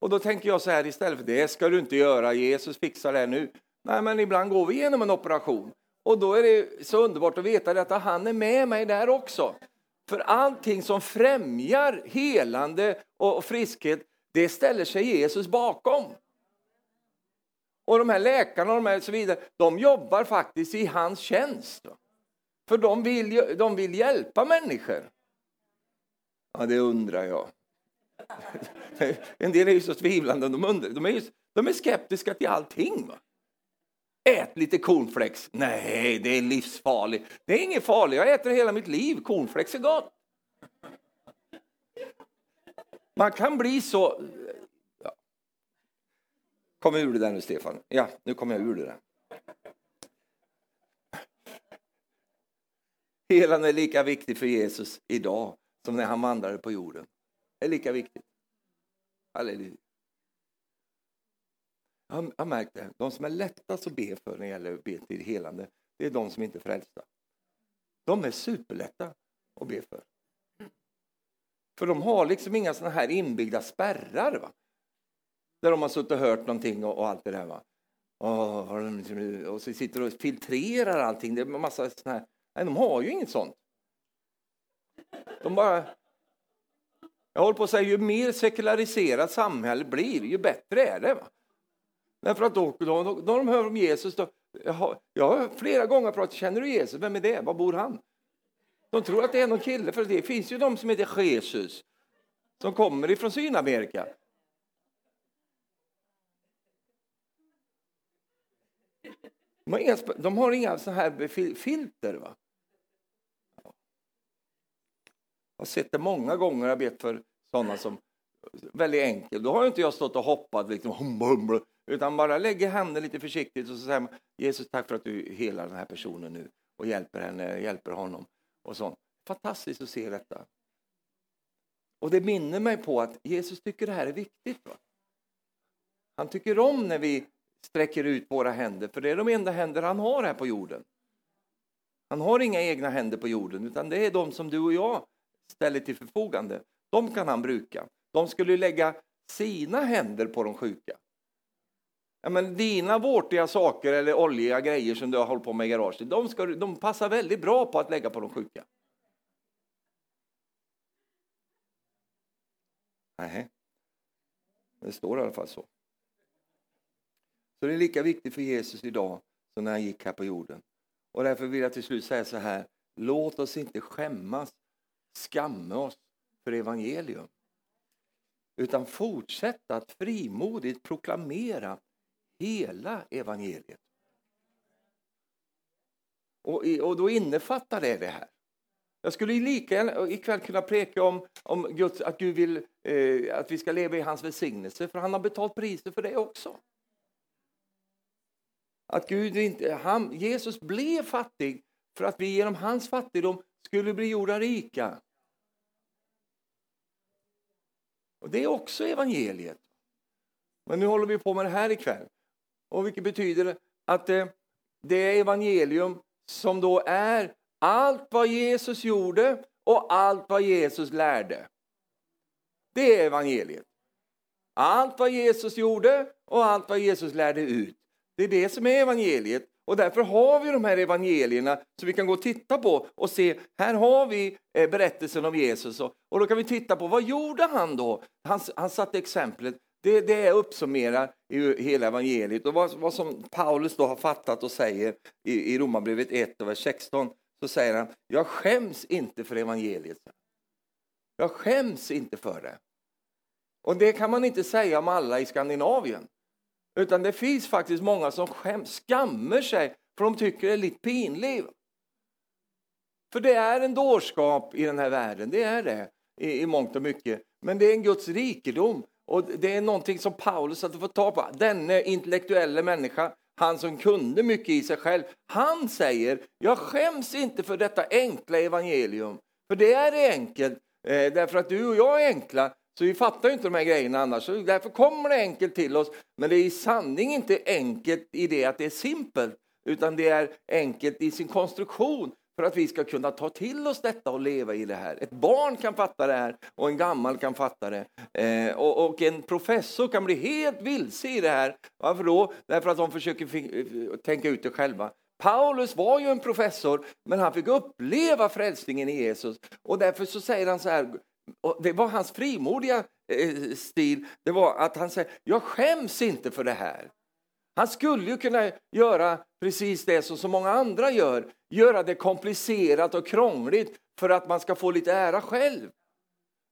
S1: Och då tänker jag så här istället för det ska du inte göra, Jesus fixar det nu. Nej, men ibland går vi igenom en operation och då är det så underbart att veta att han är med mig där också. För allting som främjar helande och friskhet, det ställer sig Jesus bakom. Och de här läkarna och de här så vidare, de jobbar faktiskt i hans tjänst. För de vill, de vill hjälpa människor. Ja, det undrar jag. En del är ju så tvivlande, de, undrar, de, är, ju, de är skeptiska till allting. Va? Ät lite cornflakes. Nej, det är livsfarligt. Det är inget farligt, jag äter hela mitt liv. Cornflakes är gott. Man kan bli så... Ja. Kom ur det där nu, Stefan. Ja, nu kommer jag ur det där. Helan är lika viktig för Jesus idag som när han vandrade på jorden. Det är lika viktigt. Halleluja. Jag har märkt det. De som är lättast att be för när det gäller att be till helande, det är de som inte är frälsta. De är superlätta att be för. För de har liksom inga såna här inbyggda spärrar. Va? Där de har suttit och hört någonting och, och allt det där. Va? Och, liksom- och så sitter och filtrerar allting. Det är massa såna här. Nej, de har ju inget sånt. De bara... Jag håller på att säga, ju mer sekulariserat samhället blir, ju bättre är det. Va? Därför att då, då, då, då de hör om Jesus, då, jag, har, jag har flera gånger pratat, känner du Jesus? Vem är det? Var bor han? De tror att det är någon kille, för det finns ju de som heter Jesus, som kommer ifrån Sydamerika. De har inga, de har inga så här filter. Va? Jag har sett det många gånger, jag bett för sådana som väldigt enkelt. Då har inte jag stått och hoppat liksom, hum, hum, utan bara lägger handen lite försiktigt och så säger man, Jesus tack för att du helar den här personen nu och hjälper henne, hjälper honom. Och sånt. Fantastiskt att se detta. Och det minner mig på att Jesus tycker det här är viktigt. Va? Han tycker om när vi sträcker ut våra händer, för det är de enda händer han har här på jorden. Han har inga egna händer på jorden, utan det är de som du och jag ställer till förfogande. De kan han bruka. De skulle lägga sina händer på de sjuka. Ja, men dina vårtiga saker eller oljiga grejer som du har hållit på med i garaget, de, ska, de passar väldigt bra på att lägga på de sjuka. Nej, det står i alla fall så. Så det är lika viktigt för Jesus idag som när han gick här på jorden. Och därför vill jag till slut säga så här, låt oss inte skämmas, skamma oss för evangelium. Utan fortsätta att frimodigt proklamera hela evangeliet. Och, och då innefattar det det här. Jag skulle lika gärna ikväll kunna preka om, om Guds, att Gud vill eh, att vi ska leva i hans välsignelse, för han har betalt priset för det också. Att Gud inte, han, Jesus blev fattig för att vi genom hans fattigdom skulle bli gjorda rika. Och Det är också evangeliet. Men nu håller vi på med det här ikväll. Och vilket betyder att eh, det, det evangelium som då är allt vad Jesus gjorde och allt vad Jesus lärde. Det är evangeliet. Allt vad Jesus gjorde och allt vad Jesus lärde ut. Det är det som är evangeliet. Och därför har vi de här evangelierna som vi kan gå och titta på och se, här har vi eh, berättelsen om Jesus. Och då kan vi titta på, vad gjorde han då? Han, han satte exemplet, det, det i hela evangeliet. Och vad, vad, som Paulus då har fattat och säger i, i Romarbrevet 1 och vers 16, så säger han, jag skäms inte för evangeliet. Jag skäms inte för det. Och det kan man inte säga om alla i Skandinavien. Utan det finns faktiskt många som skäms, skammer sig för de tycker det är lite pinligt. För det är en dårskap i den här världen, det är det i, i mångt och mycket. Men det är en Guds rikedom och det är någonting som Paulus hade fått ta på. Denne intellektuella människa, han som kunde mycket i sig själv, han säger, jag skäms inte för detta enkla evangelium. För det är enkelt, eh, därför att du och jag är enkla, så vi fattar ju inte de här grejerna annars. Så därför kommer det enkelt till oss. Men det är i sanning inte enkelt i det att det är simpelt, utan det är enkelt i sin konstruktion för att vi ska kunna ta till oss detta och leva i det här. Ett barn kan fatta det här och en gammal kan fatta det. Eh, och, och, en professor kan bli helt vilse i det här. Varför då? Därför att de försöker eh, tänka ut det själva. Paulus var ju en professor, men han fick uppleva frälsningen i Jesus. Och därför så säger han så här, det var hans frimodiga eh, stil, det var att han säger, jag skäms inte för det här. Han skulle ju kunna göra precis det som så många andra gör, göra det komplicerat och krångligt för att man ska få lite ära själv.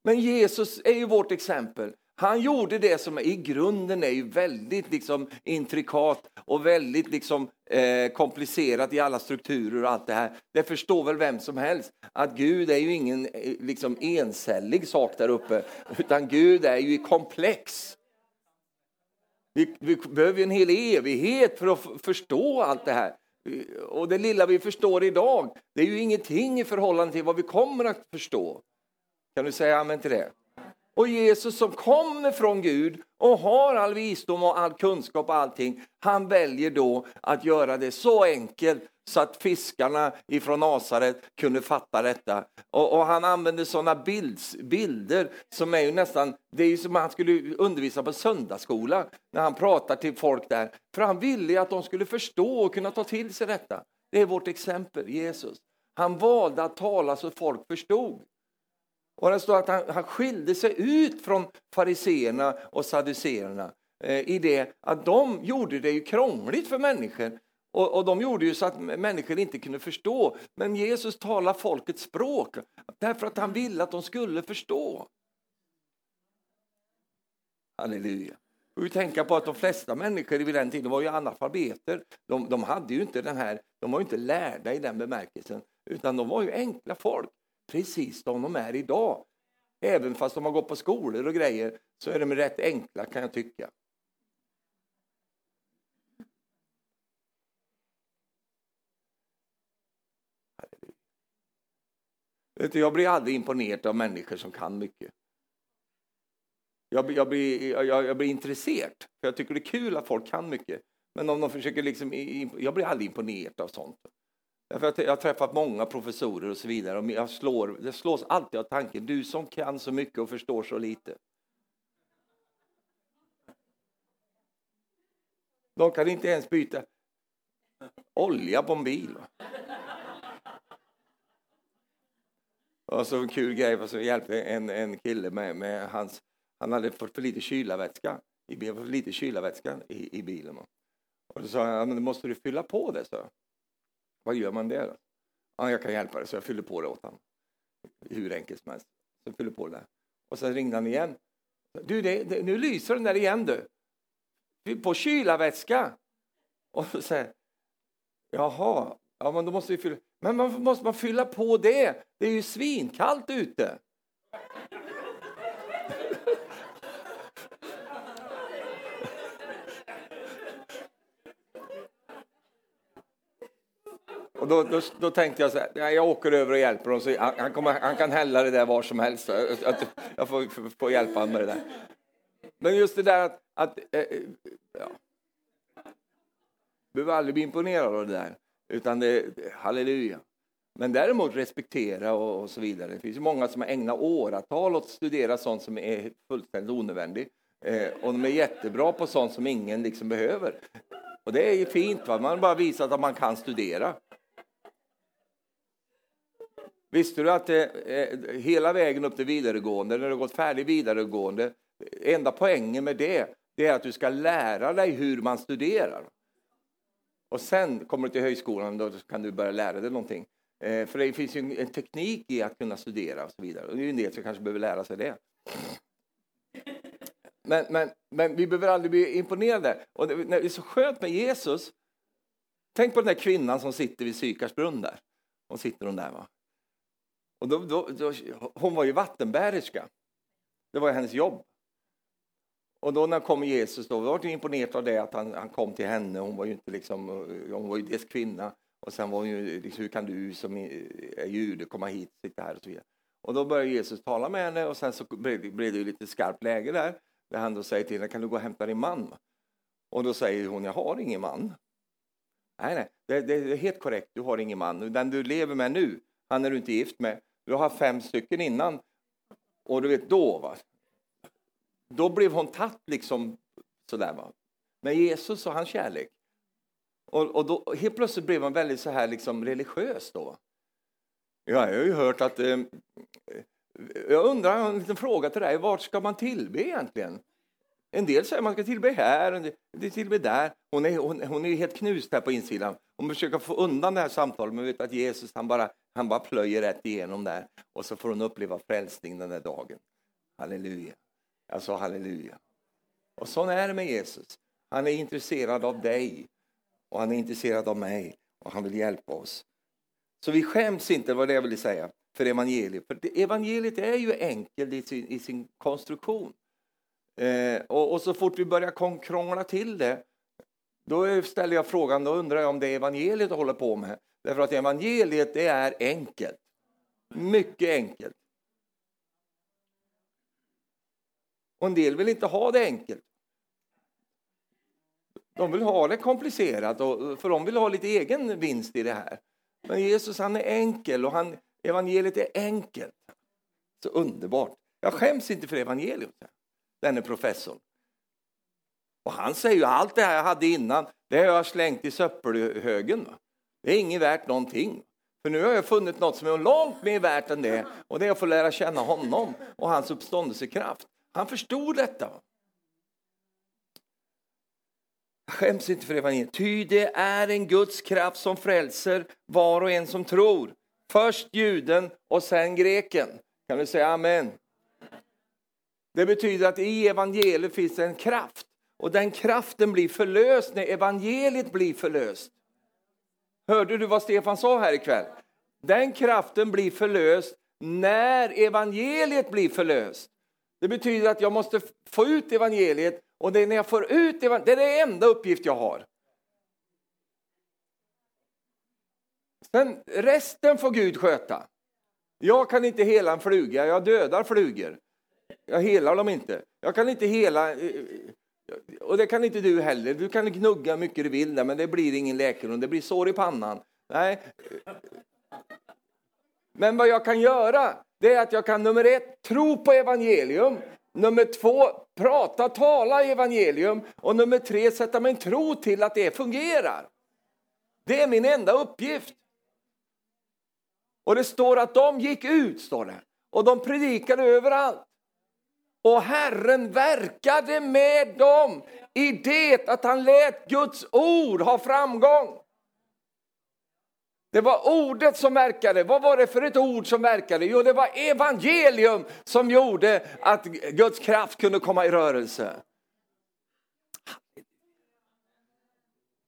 S1: Men Jesus är ju vårt exempel. Han gjorde det som i grunden är ju väldigt liksom intrikat och väldigt liksom, eh, komplicerat i alla strukturer och allt det här. Det förstår väl vem som helst att Gud är ju ingen eh, liksom, encellig sak där uppe, utan Gud är ju komplex. Vi, vi behöver en hel evighet för att förstå allt det här. Och det lilla vi förstår idag, det är ju ingenting i förhållande till vad vi kommer att förstå. Kan du säga amen till det? Och Jesus som kommer från Gud och har all visdom och all kunskap och allting, han väljer då att göra det så enkelt så att fiskarna ifrån Nasaret kunde fatta detta. Och, och han använder sådana bilds, bilder som är ju nästan, det är ju som han skulle undervisa på söndagsskola när han pratar till folk där. För han ville att de skulle förstå och kunna ta till sig detta. Det är vårt exempel, Jesus. Han valde att tala så folk förstod. Och det står att han, han skilde sig ut från fariseerna och saduceerna eh, i det att de gjorde det ju krångligt för människor. Och, och, de gjorde ju så att människor inte kunde förstå. Men Jesus talar folkets språk därför att han ville att de skulle förstå. Halleluja. Och vi tänka på att de flesta människor vid den tiden var ju analfabeter. De, de, hade ju inte den här, de var ju inte lärda i den bemärkelsen, utan de var ju enkla folk precis som de är idag. Även fast de har gått på skolor och grejer så är de rätt enkla kan jag tycka. Jag blir aldrig imponerad av människor som kan mycket. Jag, jag, blir, jag, jag, blir intresserad, för jag tycker det är kul att folk kan mycket. Men om de försöker liksom, jag blir aldrig imponerad av sånt. Jag har träffat många professorer och så vidare. Och jag slår, det slås alltid av tanken, du som kan så mycket och förstår så lite. De kan inte ens byta olja på en bil. Och så en kul grej, så hjälpte en, en kille med, med hans, han hade fått för lite kylarvätska i bilen, för lite kylarvätska i, i bilen. Och då sa han, men måste du fylla på det, så. Vad gör man det då? Ja, jag kan hjälpa dig, så jag fyller på det åt honom. Hur enkelt som helst. Så fyller på det. Och sen ringde han igen. Du, det, det, nu lyser den där igen du. På kylarvätska. Och så säger Jaha, ja, men då måste vi fylla. Men man, måste man fylla på det? Det är ju svinkallt ute. Då, då, då, tänkte jag så här, jag åker över och hjälper honom, så han, han, kommer, han kan hälla det där var som helst. Jag, jag får, får, får hjälpa honom med det där. Men just det där att, att eh, eh, ja. behöver aldrig bli imponerad av det där, utan det, halleluja. Men däremot respektera och, och, så vidare. Det finns ju många som har ägnat åratal åt att studera sånt som är fullständigt onödvändigt. Eh, och de är jättebra på sånt som ingen liksom behöver. Och det är ju fint, va? man har bara visat att man kan studera. Visste du att det, eh, hela vägen upp till vidaregående, när du har gått färdig vidaregående, Enda poängen med det, det är att du ska lära dig hur man studerar. Och sen kommer du till högskolan då kan du börja lära dig någonting. Eh, för det finns ju en teknik i att kunna studera och så vidare. Och det är ju en del som kanske behöver lära sig det. Men, men, men vi behöver aldrig bli imponerade. Och det, det är så skönt med Jesus. Tänk på den där kvinnan som sitter vid Sykars brunn där. Hon sitter hon där va. Och då, då, då, hon var ju vattenbärerska. Det var hennes jobb. Och då när kom Jesus då, var jag imponerad av det att han, han kom till henne. Hon var ju inte liksom, hon var ju dels kvinna och sen var hon ju, liksom, hur kan du som är jude komma hit och sitta här och så vidare. Och då började Jesus tala med henne och sen så blev det, blev det lite skarpt läge där. Där han då säger till henne, kan du gå och hämta din man? Och då säger hon, jag har ingen man. Nej, nej, det, det är helt korrekt, du har ingen man. Den du lever med nu, han är du inte gift med. Du har fem stycken innan. Och du vet då, va? Då blev hon tatt liksom sådär va. Men Jesus och hans kärlek. Och, och då, helt plötsligt blev man väldigt så här liksom religiös då. Ja, jag har ju hört att... Eh, jag undrar, har en liten fråga till dig. Vart ska man tillbe egentligen? En del säger man ska tillbe här, en del tillbe där. Hon är, hon, hon är helt knust här på insidan. Hon försöker få undan det här samtalet, men vet att Jesus han bara, han bara plöjer rätt igenom där. Och så får hon uppleva frälsning den där dagen. Halleluja. Jag sa halleluja. Och så är det med Jesus. Han är intresserad av dig och han är intresserad av mig och han vill hjälpa oss. Så vi skäms inte, vad det jag ville säga, för evangeliet. För evangeliet är ju enkelt i sin, i sin konstruktion. Eh, och, och, så fort vi börjar krångla till det, då ställer jag frågan, då undrar jag om det är evangeliet jag håller på med. Därför att evangeliet, det är enkelt. Mycket enkelt. Och en del vill inte ha det enkelt. De vill ha det komplicerat, och, för de vill ha lite egen vinst i det här. Men Jesus han är enkel och han, evangeliet är enkelt. Så underbart. Jag skäms inte för evangeliet, denne professorn. Och han säger ju allt det här jag hade innan, det har jag slängt i söppelhögen. Det är inget värt någonting. För nu har jag funnit något som är långt mer värt än det och det är att få lära känna honom och hans uppståndelsekraft. Han förstod detta. Jag Skäms inte för evangeliet, ty det är en Guds kraft som frälser var och en som tror. Först juden och sen greken. Kan du säga amen? Det betyder att i evangeliet finns en kraft och den kraften blir förlöst när evangeliet blir förlöst. Hörde du vad Stefan sa här ikväll? Den kraften blir förlöst när evangeliet blir förlöst. Det betyder att jag måste få ut evangeliet och det är när jag får ut evangeliet, det är den enda uppgift jag har. Sen resten får Gud sköta. Jag kan inte hela en fluga, jag dödar flugor. Jag helar dem inte. Jag kan inte hela, eh, eh, och det kan inte du heller. Du kan gnugga mycket du vill, men det blir ingen läkedom, det blir sår i pannan. Nej. Men vad jag kan göra, det är att jag kan nummer ett, tro på evangelium. Nummer två, prata, tala evangelium. Och nummer tre, sätta min tro till att det fungerar. Det är min enda uppgift. Och det står att de gick ut, står det. Och de predikade överallt. Och Herren verkade med dem i det att han lät Guds ord ha framgång. Det var ordet som verkade. Vad var det för ett ord som verkade? Jo, det var evangelium som gjorde att Guds kraft kunde komma i rörelse.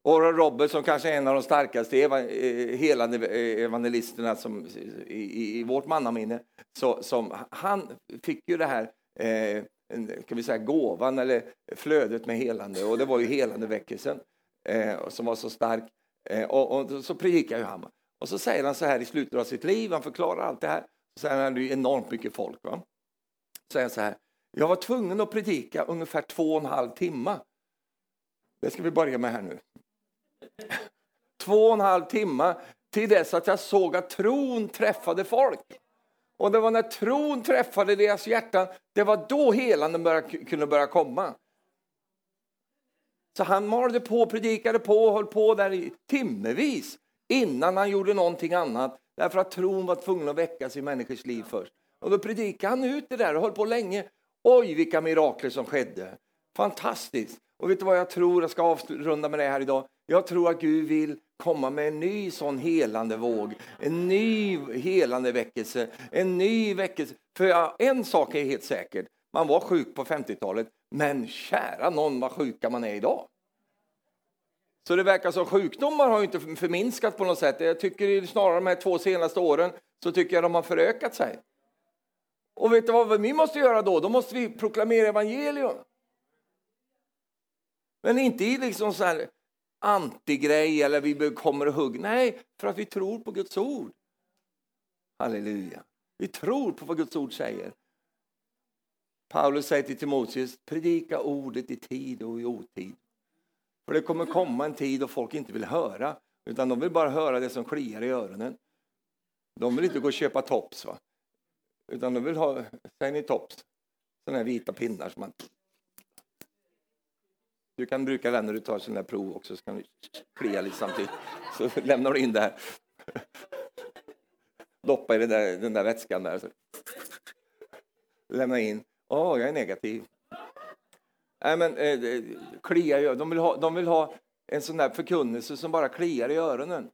S1: Oral Roberts som kanske är en av de starkaste eh, helande e- evangelisterna som, i, i vårt mannaminne, så, som, han fick ju det här eh, kan vi säga, gåvan eller flödet med helande och det var ju helandeväckelsen eh, som var så stark. Eh, och, och, så predikar ju han. Och så säger han så här i slutet av sitt liv, han förklarar allt det här. Så säger han, det är enormt mycket folk. Va? Så säger han så här, jag var tvungen att predika ungefär två och en halv timme. Det ska vi börja med här nu. Två och en halv timme till dess att jag såg att tron träffade folk. Och det var när tron träffade deras hjärtan, det var då helanden började, kunde börja komma. Så han malde på, predikade på och höll på där i timmevis innan han gjorde någonting annat. Därför att tron var tvungen att väckas i människors liv först. Och då predikade han ut det där och höll på länge. Oj, vilka mirakler som skedde. Fantastiskt. Och vet du vad jag tror? Jag ska avrunda med det här idag. Jag tror att Gud vill komma med en ny sån helande våg, en ny helande väckelse, en ny väckelse. För en sak är helt säker, man var sjuk på 50-talet, men kära någon vad sjuka man är idag. Så det verkar som sjukdomar har inte förminskat på något sätt. Jag tycker snarare de här två senaste åren så tycker jag de har förökat sig. Och vet du vad vi måste göra då? Då måste vi proklamera evangelium. Men inte i liksom så här antigrej eller vi kommer och hugg. Nej, för att vi tror på Guds ord. Halleluja. Vi tror på vad Guds ord säger. Paulus säger till Timoteus, predika ordet i tid och i otid. För det kommer komma en tid då folk inte vill höra, utan de vill bara höra det som kliar i öronen. De vill inte gå och köpa tops, va? utan de vill ha, säger ni tops? Sådana här vita pinnar som man... Du kan bruka den när du tar sådana här prov också, så kan du klia lite samtidigt. Så lämnar du in det här. Doppa i den där, den där vätskan där. Så. Lämna in. Åh, oh, jag är negativ. Nej, men, eh, klia, de, vill ha, de vill ha en sån där förkunnelse som bara kliar i öronen.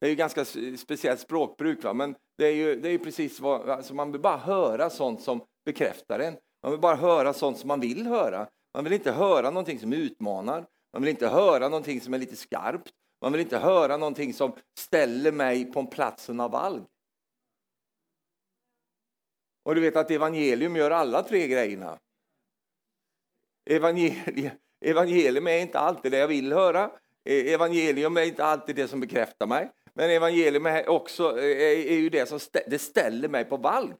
S1: Det är ju ganska speciellt språkbruk, va? men det är ju, det är precis vad, alltså man vill bara höra sånt som bekräftar en. Man vill bara höra sånt som man vill höra. Man vill inte höra någonting som utmanar. Man vill inte höra någonting som är lite skarpt. Man vill inte höra någonting som ställer mig på platsen av valg. Och du vet att evangelium gör alla tre grejerna. Evangelium, evangelium är inte alltid det jag vill höra. E-, evangelium är inte alltid det som bekräftar mig. Men evangelium är också är, är ju det som stä, det ställer mig på valg.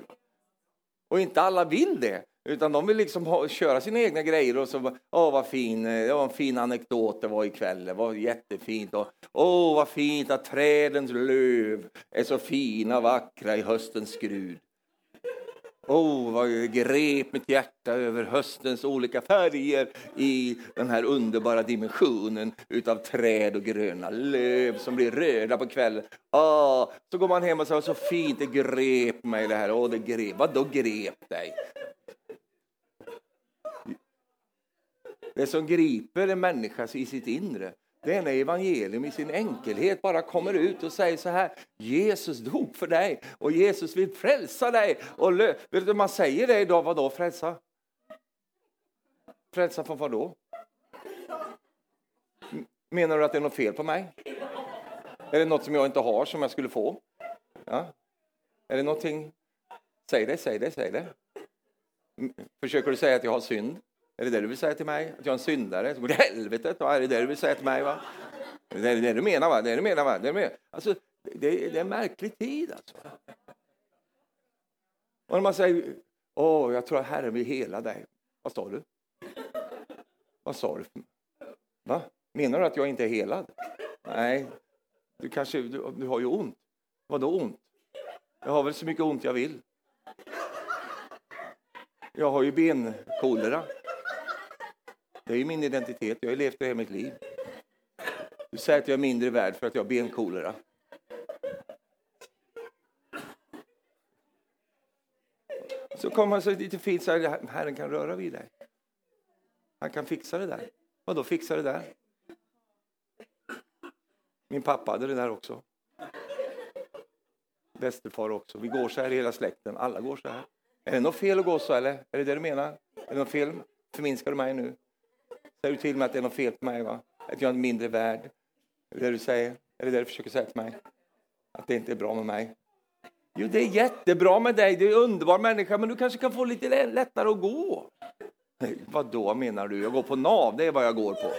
S1: Och inte alla vill det. Utan de vill liksom ha, köra sina egna grejer och så, åh vad fin, eh, det var en fin anekdot det var ikväll, det var jättefint. Och, åh vad fint att trädens löv är så fina, vackra i höstens skrud. Oh, vad grep mitt hjärta över höstens olika färger i den här underbara dimensionen utav träd och gröna löv som blir röda på kvällen. Oh, så går man hem och säger så fint det grep mig det här. oh, det grep. Vadå grep dig? Det som griper en människa i sitt inre, det är när evangelium i sin enkelhet bara kommer ut och säger så här. Jesus dog för dig och Jesus vill frälsa dig. Och vet du, man säger det idag, vadå frälsa? Frälsa från vad då? Menar du att det är något fel på mig? Är det något som jag inte har som jag skulle få? Ja. Är det någonting? Säg det, säg det, säg det. Försöker du säga att jag har synd? Är det det du vill säga till mig? Att jag är en syndare Så går det helvetet? Är det det du vill säga till mig? Va? Det är det du menar, va? Det är det du menar, va? Det är, det alltså, det, det är en märklig tid, alltså. Och när man säger, åh, jag tror att Herren vill hela dig. Vad sa du? Vad sa du? Va? Menar du att jag inte är helad? Nej, du kanske, du, du har ju ont. Vad då ont? Jag har väl så mycket ont jag vill. Jag har ju benkolera. Det är ju min identitet. Jag har levt det hela mitt liv. Du säger att jag är mindre värd för att jag har benkolera. Så kommer alltså han så lite fint så här, Herren kan röra vid dig. Han kan fixa det där. Vadå fixa det där? Min pappa hade det där också. Västerfar också. Vi går så här i hela släkten. Alla går så här. Är det något fel att gå så eller? Är det det du menar? Är det något fel? Förminskar du mig nu? Säger du till mig att det är något fel på mig? Va? Att jag är mindre värd? Är det det du säger? Är det det du försöker säga till mig? Att det inte är bra med mig? Jo, det är jättebra med dig. Du är en underbar människa, men du kanske kan få lite lättare att gå. vad då menar du? Jag går på NAV, det är vad jag går på.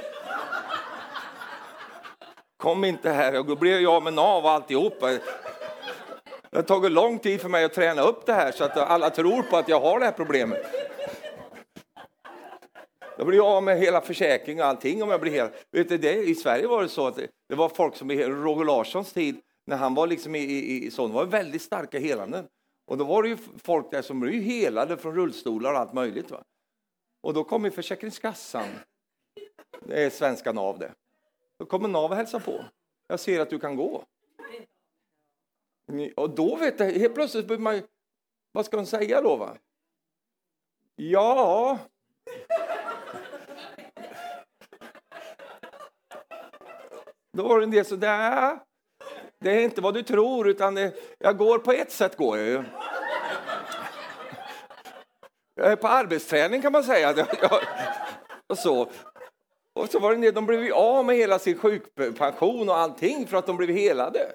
S1: Kom inte här, då blir jag med NAV och alltihop. Det har tagit lång tid för mig att träna upp det här så att alla tror på att jag har det här problemet. Jag blir av med hela försäkringen och allting om jag blir hel. Vet du, det, I Sverige var det så att det var folk som i Roger Larssons tid, när han var liksom i, i, i sån, var väldigt starka helanden. Och då var det ju folk där som blev helade från rullstolar och allt möjligt. Va? Och då kom ju Försäkringskassan, det är svenska NAV det. Då kommer NAV och hälsar på. Jag ser att du kan gå. Och då vet jag, helt plötsligt blir man vad ska de säga då? Va? Ja... Då var det en del som, där. det är inte vad du tror, utan det, jag går på ett sätt går jag ju. Jag är på arbetsträning kan man säga. och så. Och så var det en del, de blev av med hela sin sjukpension och allting för att de blev helade.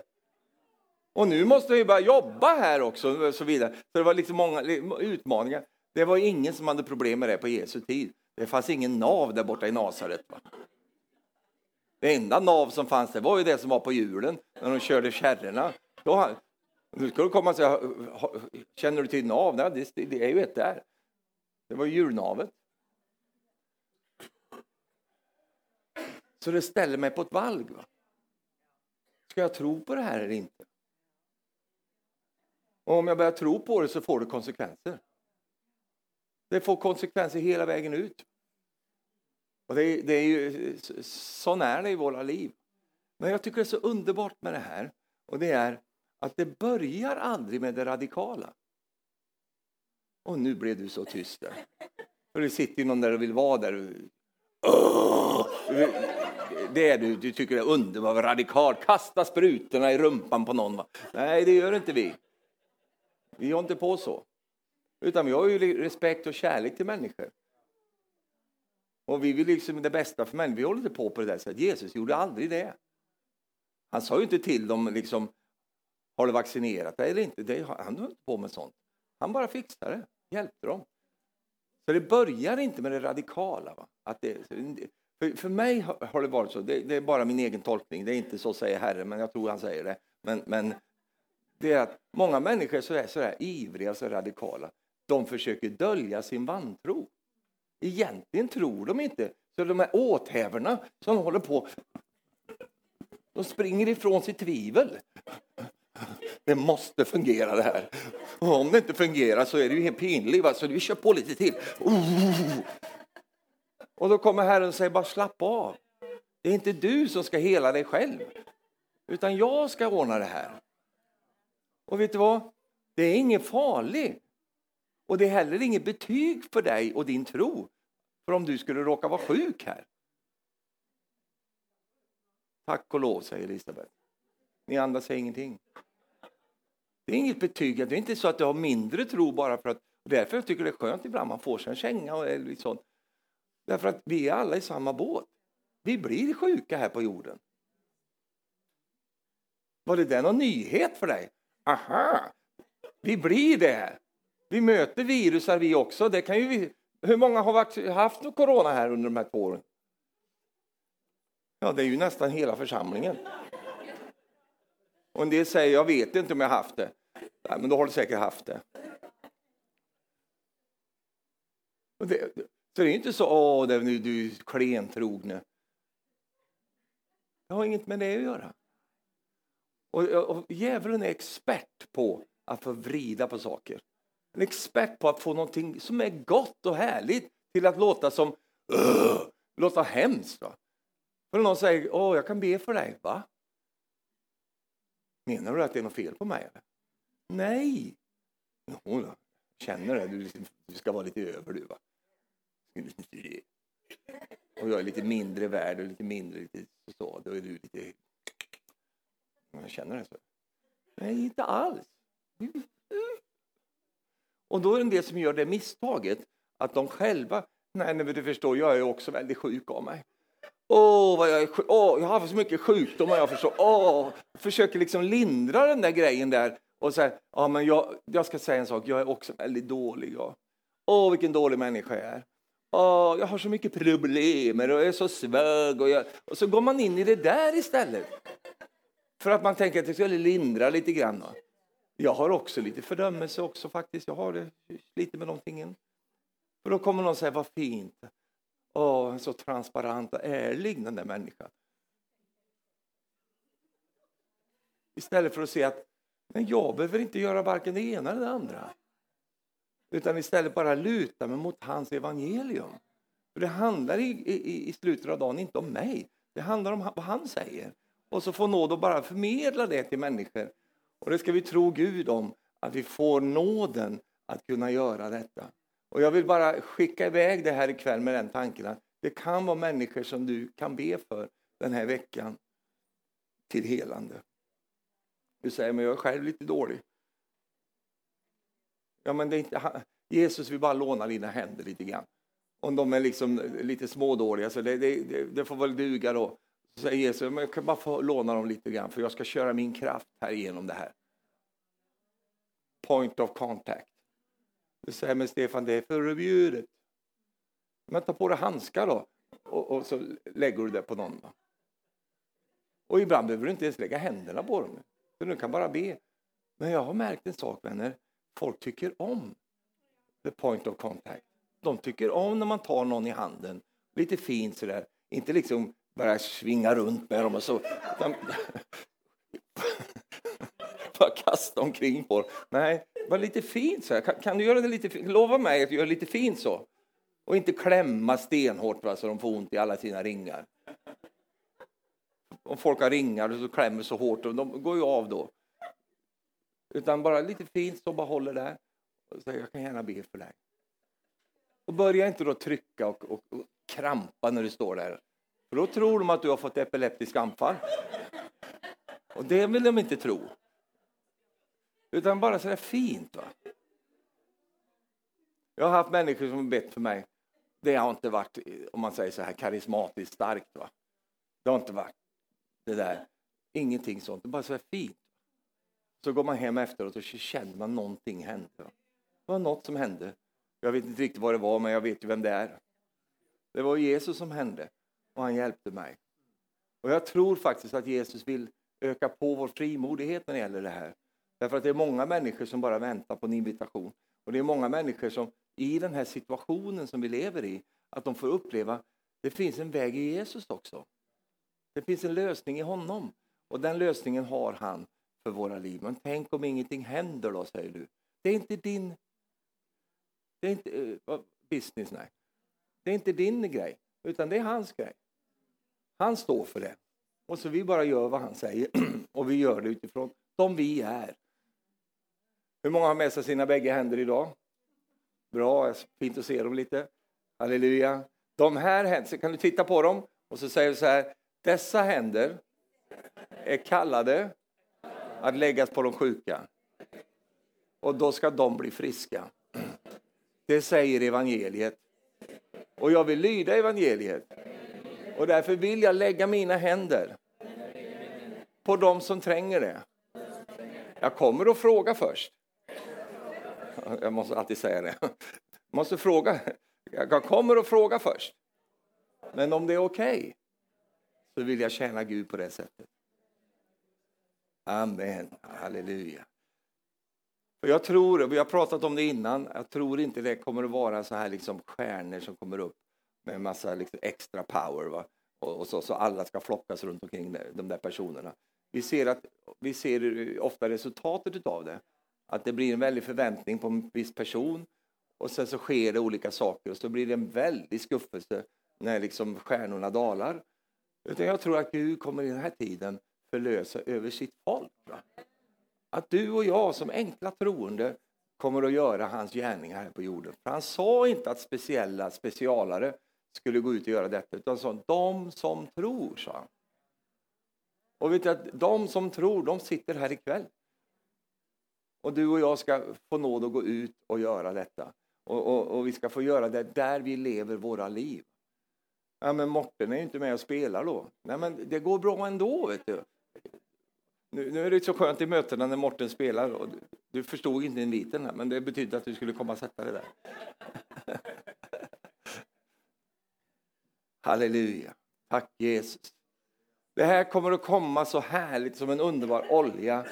S1: Och nu måste vi börja jobba här också och så vidare. Så det var liksom många utmaningar. Det var ingen som hade problem med det på Jesu tid. Det fanns ingen nav där borta i Nasaret. Det enda nav som fanns det var ju det som var på hjulen när de körde kärrorna. Då, nu ska du komma och säga, känner du till nav? Nej, det, det är ju ett där. Det var hjulnavet. Så det ställer mig på ett valg. Va? Ska jag tro på det här eller inte? Och om jag börjar tro på det så får det konsekvenser. Det får konsekvenser hela vägen ut. Och det, är, det är ju, sån är det i våra liv. Men jag tycker det är så underbart med det här. Och det är att det börjar aldrig med det radikala. Och nu blev du så tyst där. För det sitter ju någon där och vill vara där. Det är du, du tycker det är underbart, radikalt. Kasta sprutorna i rumpan på någon. Nej, det gör inte vi. Vi har inte på så. Utan vi har ju respekt och kärlek till människor. Och vi vill liksom det bästa för människor. Vi håller inte på på det där sättet. Jesus gjorde aldrig det. Han sa ju inte till dem liksom, har du vaccinerat dig eller inte? Det, han höll inte på med sånt. Han bara fixade det, hjälpte dem. Så det börjar inte med det radikala. Va? Att det, för, för mig har det varit så, det, det, är bara min egen tolkning, det är inte så säger Herren, men jag tror han säger det. Men, men det är att många människor är sådär, sådär ivriga, så radikala. De försöker dölja sin vantro. Egentligen tror de inte. Så de här åthävorna som håller på, de springer ifrån sitt tvivel. Det måste fungera det här. Och om det inte fungerar så är det ju helt pinligt. Va? Så vi kör på lite till. Oh. Och då kommer Herren och säger bara slapp av. Det är inte du som ska hela dig själv. Utan jag ska ordna det här. Och vet du vad? Det är inget farligt. Och det är heller inget betyg för dig och din tro. För om du skulle råka vara sjuk här. Tack och lov, säger Elisabeth. Ni andra säger ingenting. Det är inget betyg. Det är inte så att du har mindre tro bara för att... Därför jag tycker det är skönt ibland man får sig en känga och lite sånt. Därför att vi är alla i samma båt. Vi blir sjuka här på jorden. Var det där någon nyhet för dig? Aha! Vi blir det. Vi möter virusar vi också. Det kan ju Hur många har haft corona här under de här två åren? Ja, det är ju nästan hela församlingen. Och en del säger, jag vet inte om jag haft det. Nej, men då har du säkert haft det. det så det är inte så, åh, det, nu, du är klentrogne. Det har inget med det att göra. Och, och djävulen är expert på att få vrida på saker. En expert på att få någonting som är gott och härligt till att låta som uh, låta hemskt. Va? För någon säger, åh, jag kan be för dig. Va? Menar du att det är något fel på mig? Eller? Nej! Jo, känner det, du, liksom, du ska vara lite över du. Va? Och jag är lite mindre värd och lite mindre lite så. Då är du lite... Jag känner det så. Nej, inte alls. Och då är det en del som gör det misstaget att de själva, nej, nej du förstår, jag är också väldigt sjuk av mig. Åh, vad jag är sjuk. Jag har haft så mycket sjukdomar, jag förstår. Åh, försöker liksom lindra den där grejen där och säga, ja men jag, jag ska säga en sak, jag är också väldigt dålig. Ja. Åh, vilken dålig människa jag är. Åh, jag har så mycket problem och jag är så svag. Och, jag, och så går man in i det där istället. För att man tänker att det skulle lindra lite grann. Jag har också lite fördömelse också faktiskt. Jag har det lite med någonting. För då kommer någon säga, vad fint. Åh, så transparent och ärlig den där människan. Istället för att se att men jag behöver inte göra varken det ena eller det andra. Utan istället bara luta mig mot hans evangelium. För Det handlar i, i, i slutet av dagen inte om mig. Det handlar om vad han säger. Och så få nåd att bara förmedla det till människor. Och det ska vi tro Gud om, att vi får nåden att kunna göra detta. Och jag vill bara skicka iväg det här ikväll med den tanken att det kan vara människor som du kan be för den här veckan till helande. Du säger, men jag är själv lite dålig. Ja, men det är inte, Jesus vill bara låna dina händer lite grann. Om de är liksom lite smådåliga, så det, det, det får väl duga då. Så säger Jesus, men jag kan bara få låna dem lite grann för jag ska köra min kraft här igenom det här. Point of contact. Du säger, men Stefan, det är förbjudet. Men ta på dig handskar då och, och, så lägger du det på någon. Då. Och ibland behöver du inte ens lägga händerna på dem. för Du kan bara be. Men jag har märkt en sak vänner. Folk tycker om the point of contact. De tycker om när man tar någon i handen. Lite fint sådär. Inte liksom bara svinga runt med dem och så. Bara kasta omkring på dem. Nej, var lite fint så här. Kan, kan, du göra det lite fint? Lova mig att du gör lite fint så. Och inte klämma stenhårt va, så de får ont i alla sina ringar. Om folk har ringar och så klämmer så hårt, och de går ju av då. Utan bara lite fint så bara håller där. Och säger, jag kan gärna be för dig. Och börja inte då trycka och, och, och krampa när du står där. För då tror de att du har fått epileptisk anfall. Och det vill de inte tro. Utan bara sådär fint. Va? Jag har haft människor som har bett för mig. Det har inte varit, om man säger så här, karismatiskt starkt. Va? Det har inte varit det där. Ingenting sånt. Det är bara så här fint. Så går man hem efteråt och så känner man någonting hände. Va? Det var något som hände. Jag vet inte riktigt vad det var, men jag vet ju vem det är. Det var Jesus som hände och han hjälpte mig. Och jag tror faktiskt att Jesus vill öka på vår frimodighet när det gäller det här. Därför att det är många människor som bara väntar på en invitation. Och det är många människor som i den här situationen som vi lever i, att de får uppleva det finns en väg i Jesus också. Det finns en lösning i honom. Och den lösningen har han för våra liv. Men tänk om ingenting händer då, säger du. Det är inte din det är inte eh, business, nej. Det är inte din grej, utan det är hans grej. Han står för det. Och så vi bara gör vad han säger. och vi gör det utifrån de vi är. Hur många har med sig sina bägge händer idag? Bra, fint att se dem lite. Halleluja. De här händerna, kan du titta på dem och så säger du så här. Dessa händer är kallade att läggas på de sjuka. Och då ska de bli friska. Det säger evangeliet. Och jag vill lyda evangeliet. Och därför vill jag lägga mina händer på dem som tränger det. Jag kommer att fråga först. Jag måste alltid säga det. Jag måste fråga. Jag kommer att fråga först. Men om det är okej okay, så vill jag tjäna Gud på det sättet. Amen. Halleluja. För jag tror, vi har pratat om det innan, jag tror inte det kommer att vara så här liksom stjärnor som kommer upp med en massa liksom extra power. Va? Och, och, så, så alla ska flockas runt omkring de där personerna. Vi ser, att, vi ser ofta resultatet av det. Att det blir en väldig förväntning på en viss person och sen så sker det olika saker och så blir det en väldig skuffelse när liksom stjärnorna dalar. Utan jag tror att Gud kommer i den här tiden förlösa över sitt folk. Va? Att du och jag som enkla troende kommer att göra hans gärningar här på jorden. För han sa inte att speciella specialare skulle gå ut och göra detta, utan sa de som tror, sa han. Och vet du att de som tror, de sitter här ikväll. Och du och jag ska få nåd att gå ut och göra detta. Och, och, och vi ska få göra det där vi lever våra liv. Ja, men Morten är ju inte med och spelar då. Nej, men det går bra ändå, vet du. Nu, nu är det så skönt i mötena när Morten spelar. Och du, du förstod inte inviten här, men det betydde att du skulle komma och sätta dig där. Halleluja. Tack Jesus. Det här kommer att komma så härligt som en underbar olja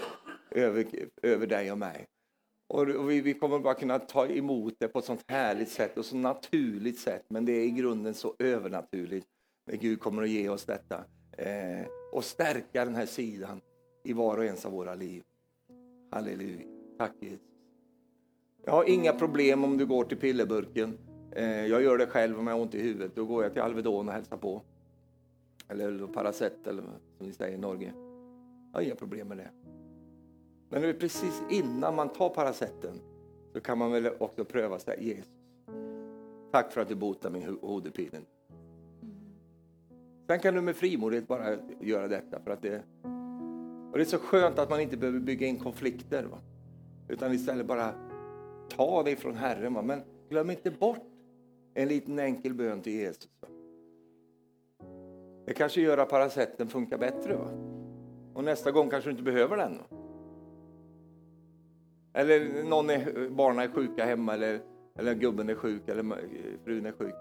S1: över, över dig och mig. Och vi, vi kommer bara kunna ta emot det på ett sånt härligt sätt och så naturligt sätt. Men det är i grunden så övernaturligt när Gud kommer att ge oss detta. Eh, och stärka den här sidan i var och ens av våra liv. Halleluja. Tack Jesus. Jag har inga problem om du går till pillerburken. Eh, jag gör det själv om jag har ont i huvudet. Då går jag till Alvedon och hälsar på. Eller Paracet eller som ni säger i Norge. Jag har inga problem med det. Men precis innan man tar Paracetten så kan man väl också pröva sig Jesus. Tack för att du botar min hovedpine. Sen kan du med frimodighet bara göra detta. För att det, och det är så skönt att man inte behöver bygga in konflikter. Va? Utan istället bara ta det från Herren. Va? Men glöm inte bort en liten enkel bön till Jesus. Va? Det kanske gör att parasetten funkar bättre. Va? Och nästa gång kanske du inte behöver den. Va? Eller någon är, barnen är sjuka hemma eller, eller gubben är sjuk eller frun är sjuk.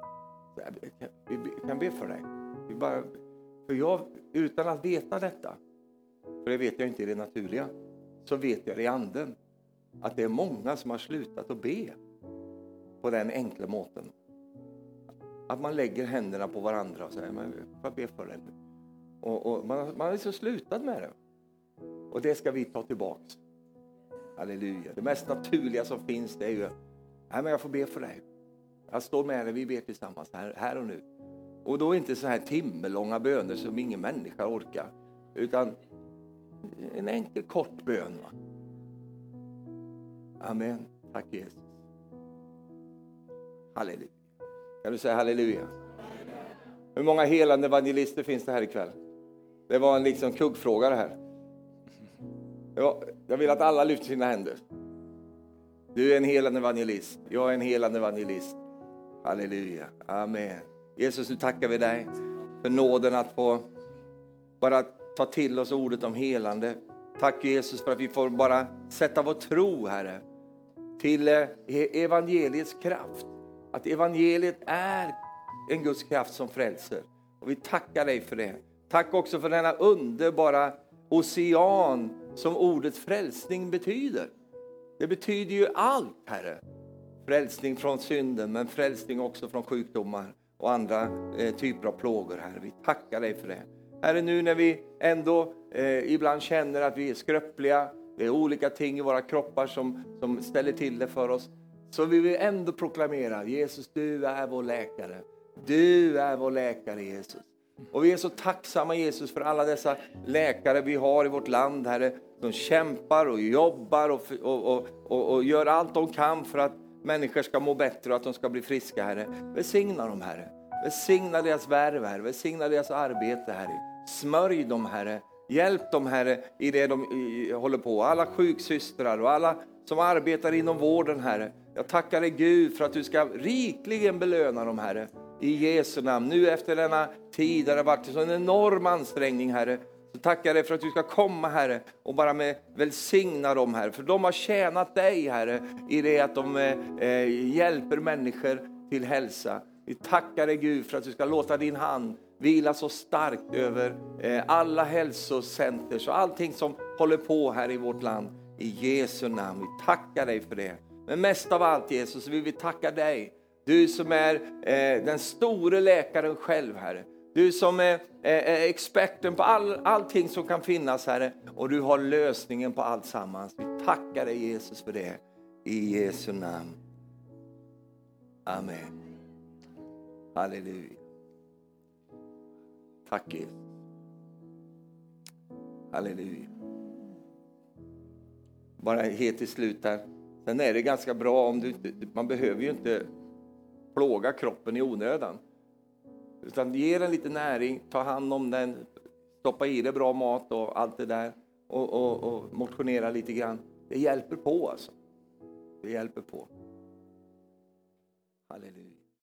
S1: Vi kan be för dig. Vi bara, för jag, utan att veta detta, för det vet jag inte i det naturliga, så vet jag i anden att det är många som har slutat att be på den enkla måten. Att man lägger händerna på varandra och säger, men jag be för dig och, och man, man har liksom slutat med det. Och det ska vi ta tillbaks. Halleluja. Det mest naturliga som finns det är ju, nej men jag får be för dig. Jag står med dig, vi ber tillsammans här, här och nu. Och då inte så här timmelånga böner som ingen människa orkar. Utan en enkel kort bön. Va? Amen. Tack Jesus. Halleluja. Kan du säga halleluja? Hur många helande evangelister finns det här ikväll? Det var en liksom kuggfråga det här. Jag vill att alla lyfter sina händer. Du är en helande evangelist. Jag är en helande evangelist. Halleluja. Amen. Jesus, nu tackar vi dig för nåden att få bara ta till oss ordet om helande. Tack Jesus för att vi får bara sätta vår tro, Herre, till eh, e-, evangeliets kraft. Att evangeliet är en Guds kraft som frälser. Och vi tackar dig för det. Tack också för denna underbara ocean som ordet frälsning betyder. Det betyder ju allt, Herre. Frälsning från synden, men frälsning också från sjukdomar och andra eh, typer av plågor, Herre. Vi tackar dig för det. Herre, nu när vi ändå eh, ibland känner att vi är skröpliga, det är olika ting i våra kroppar som, som ställer till det för oss, så vill vi ändå proklamera Jesus, du är vår läkare. Du är vår läkare, Jesus. Och vi är så tacksamma Jesus för alla dessa läkare vi har i vårt land, Herre. De kämpar och jobbar och, och, och, och, gör allt de kan för att människor ska må bättre och att de ska bli friska, Herre. Välsigna dem, Herre. Välsigna deras värv, Herre. Välsigna deras arbete, Herre. Smörj dem, Herre. Hjälp dem, Herre, i det de håller på. Alla sjuksystrar och alla som arbetar inom vården, Herre. Jag tackar dig Gud för att du ska rikligen belöna dem, Herre i Jesu namn. Nu efter denna tid där det varit en enorm ansträngning, Herre, så tackar jag dig för att du ska komma, Herre, och bara med välsigna dem, Herre. För de har tjänat dig, Herre, i det att de eh, eh hjälper människor till hälsa. Vi tackar dig Gud för att du ska låta din hand vila så starkt över eh, alla hälsocenter och allting som håller på här i vårt land. I Jesu namn. Vi tackar dig för det. Men mest av allt Jesus vill vi tacka dig du som är eh, den store läkaren själv, Herre. Du som är, eh, är experten på all, allting som kan finnas, Herre. Och du har lösningen på allt sammans. Vi tackar dig Jesus för det. I Jesu namn. Amen. Halleluja. Tack Jesus. Halleluja. Bara helt till slut här. Sen är det ganska bra om du man behöver ju inte plåga kroppen i onödan. Utan ge den lite näring, ta hand om den, stoppa i dig bra mat och allt det där och, och, och motionera lite grann. Det hjälper på alltså. Det hjälper på. Halleluja.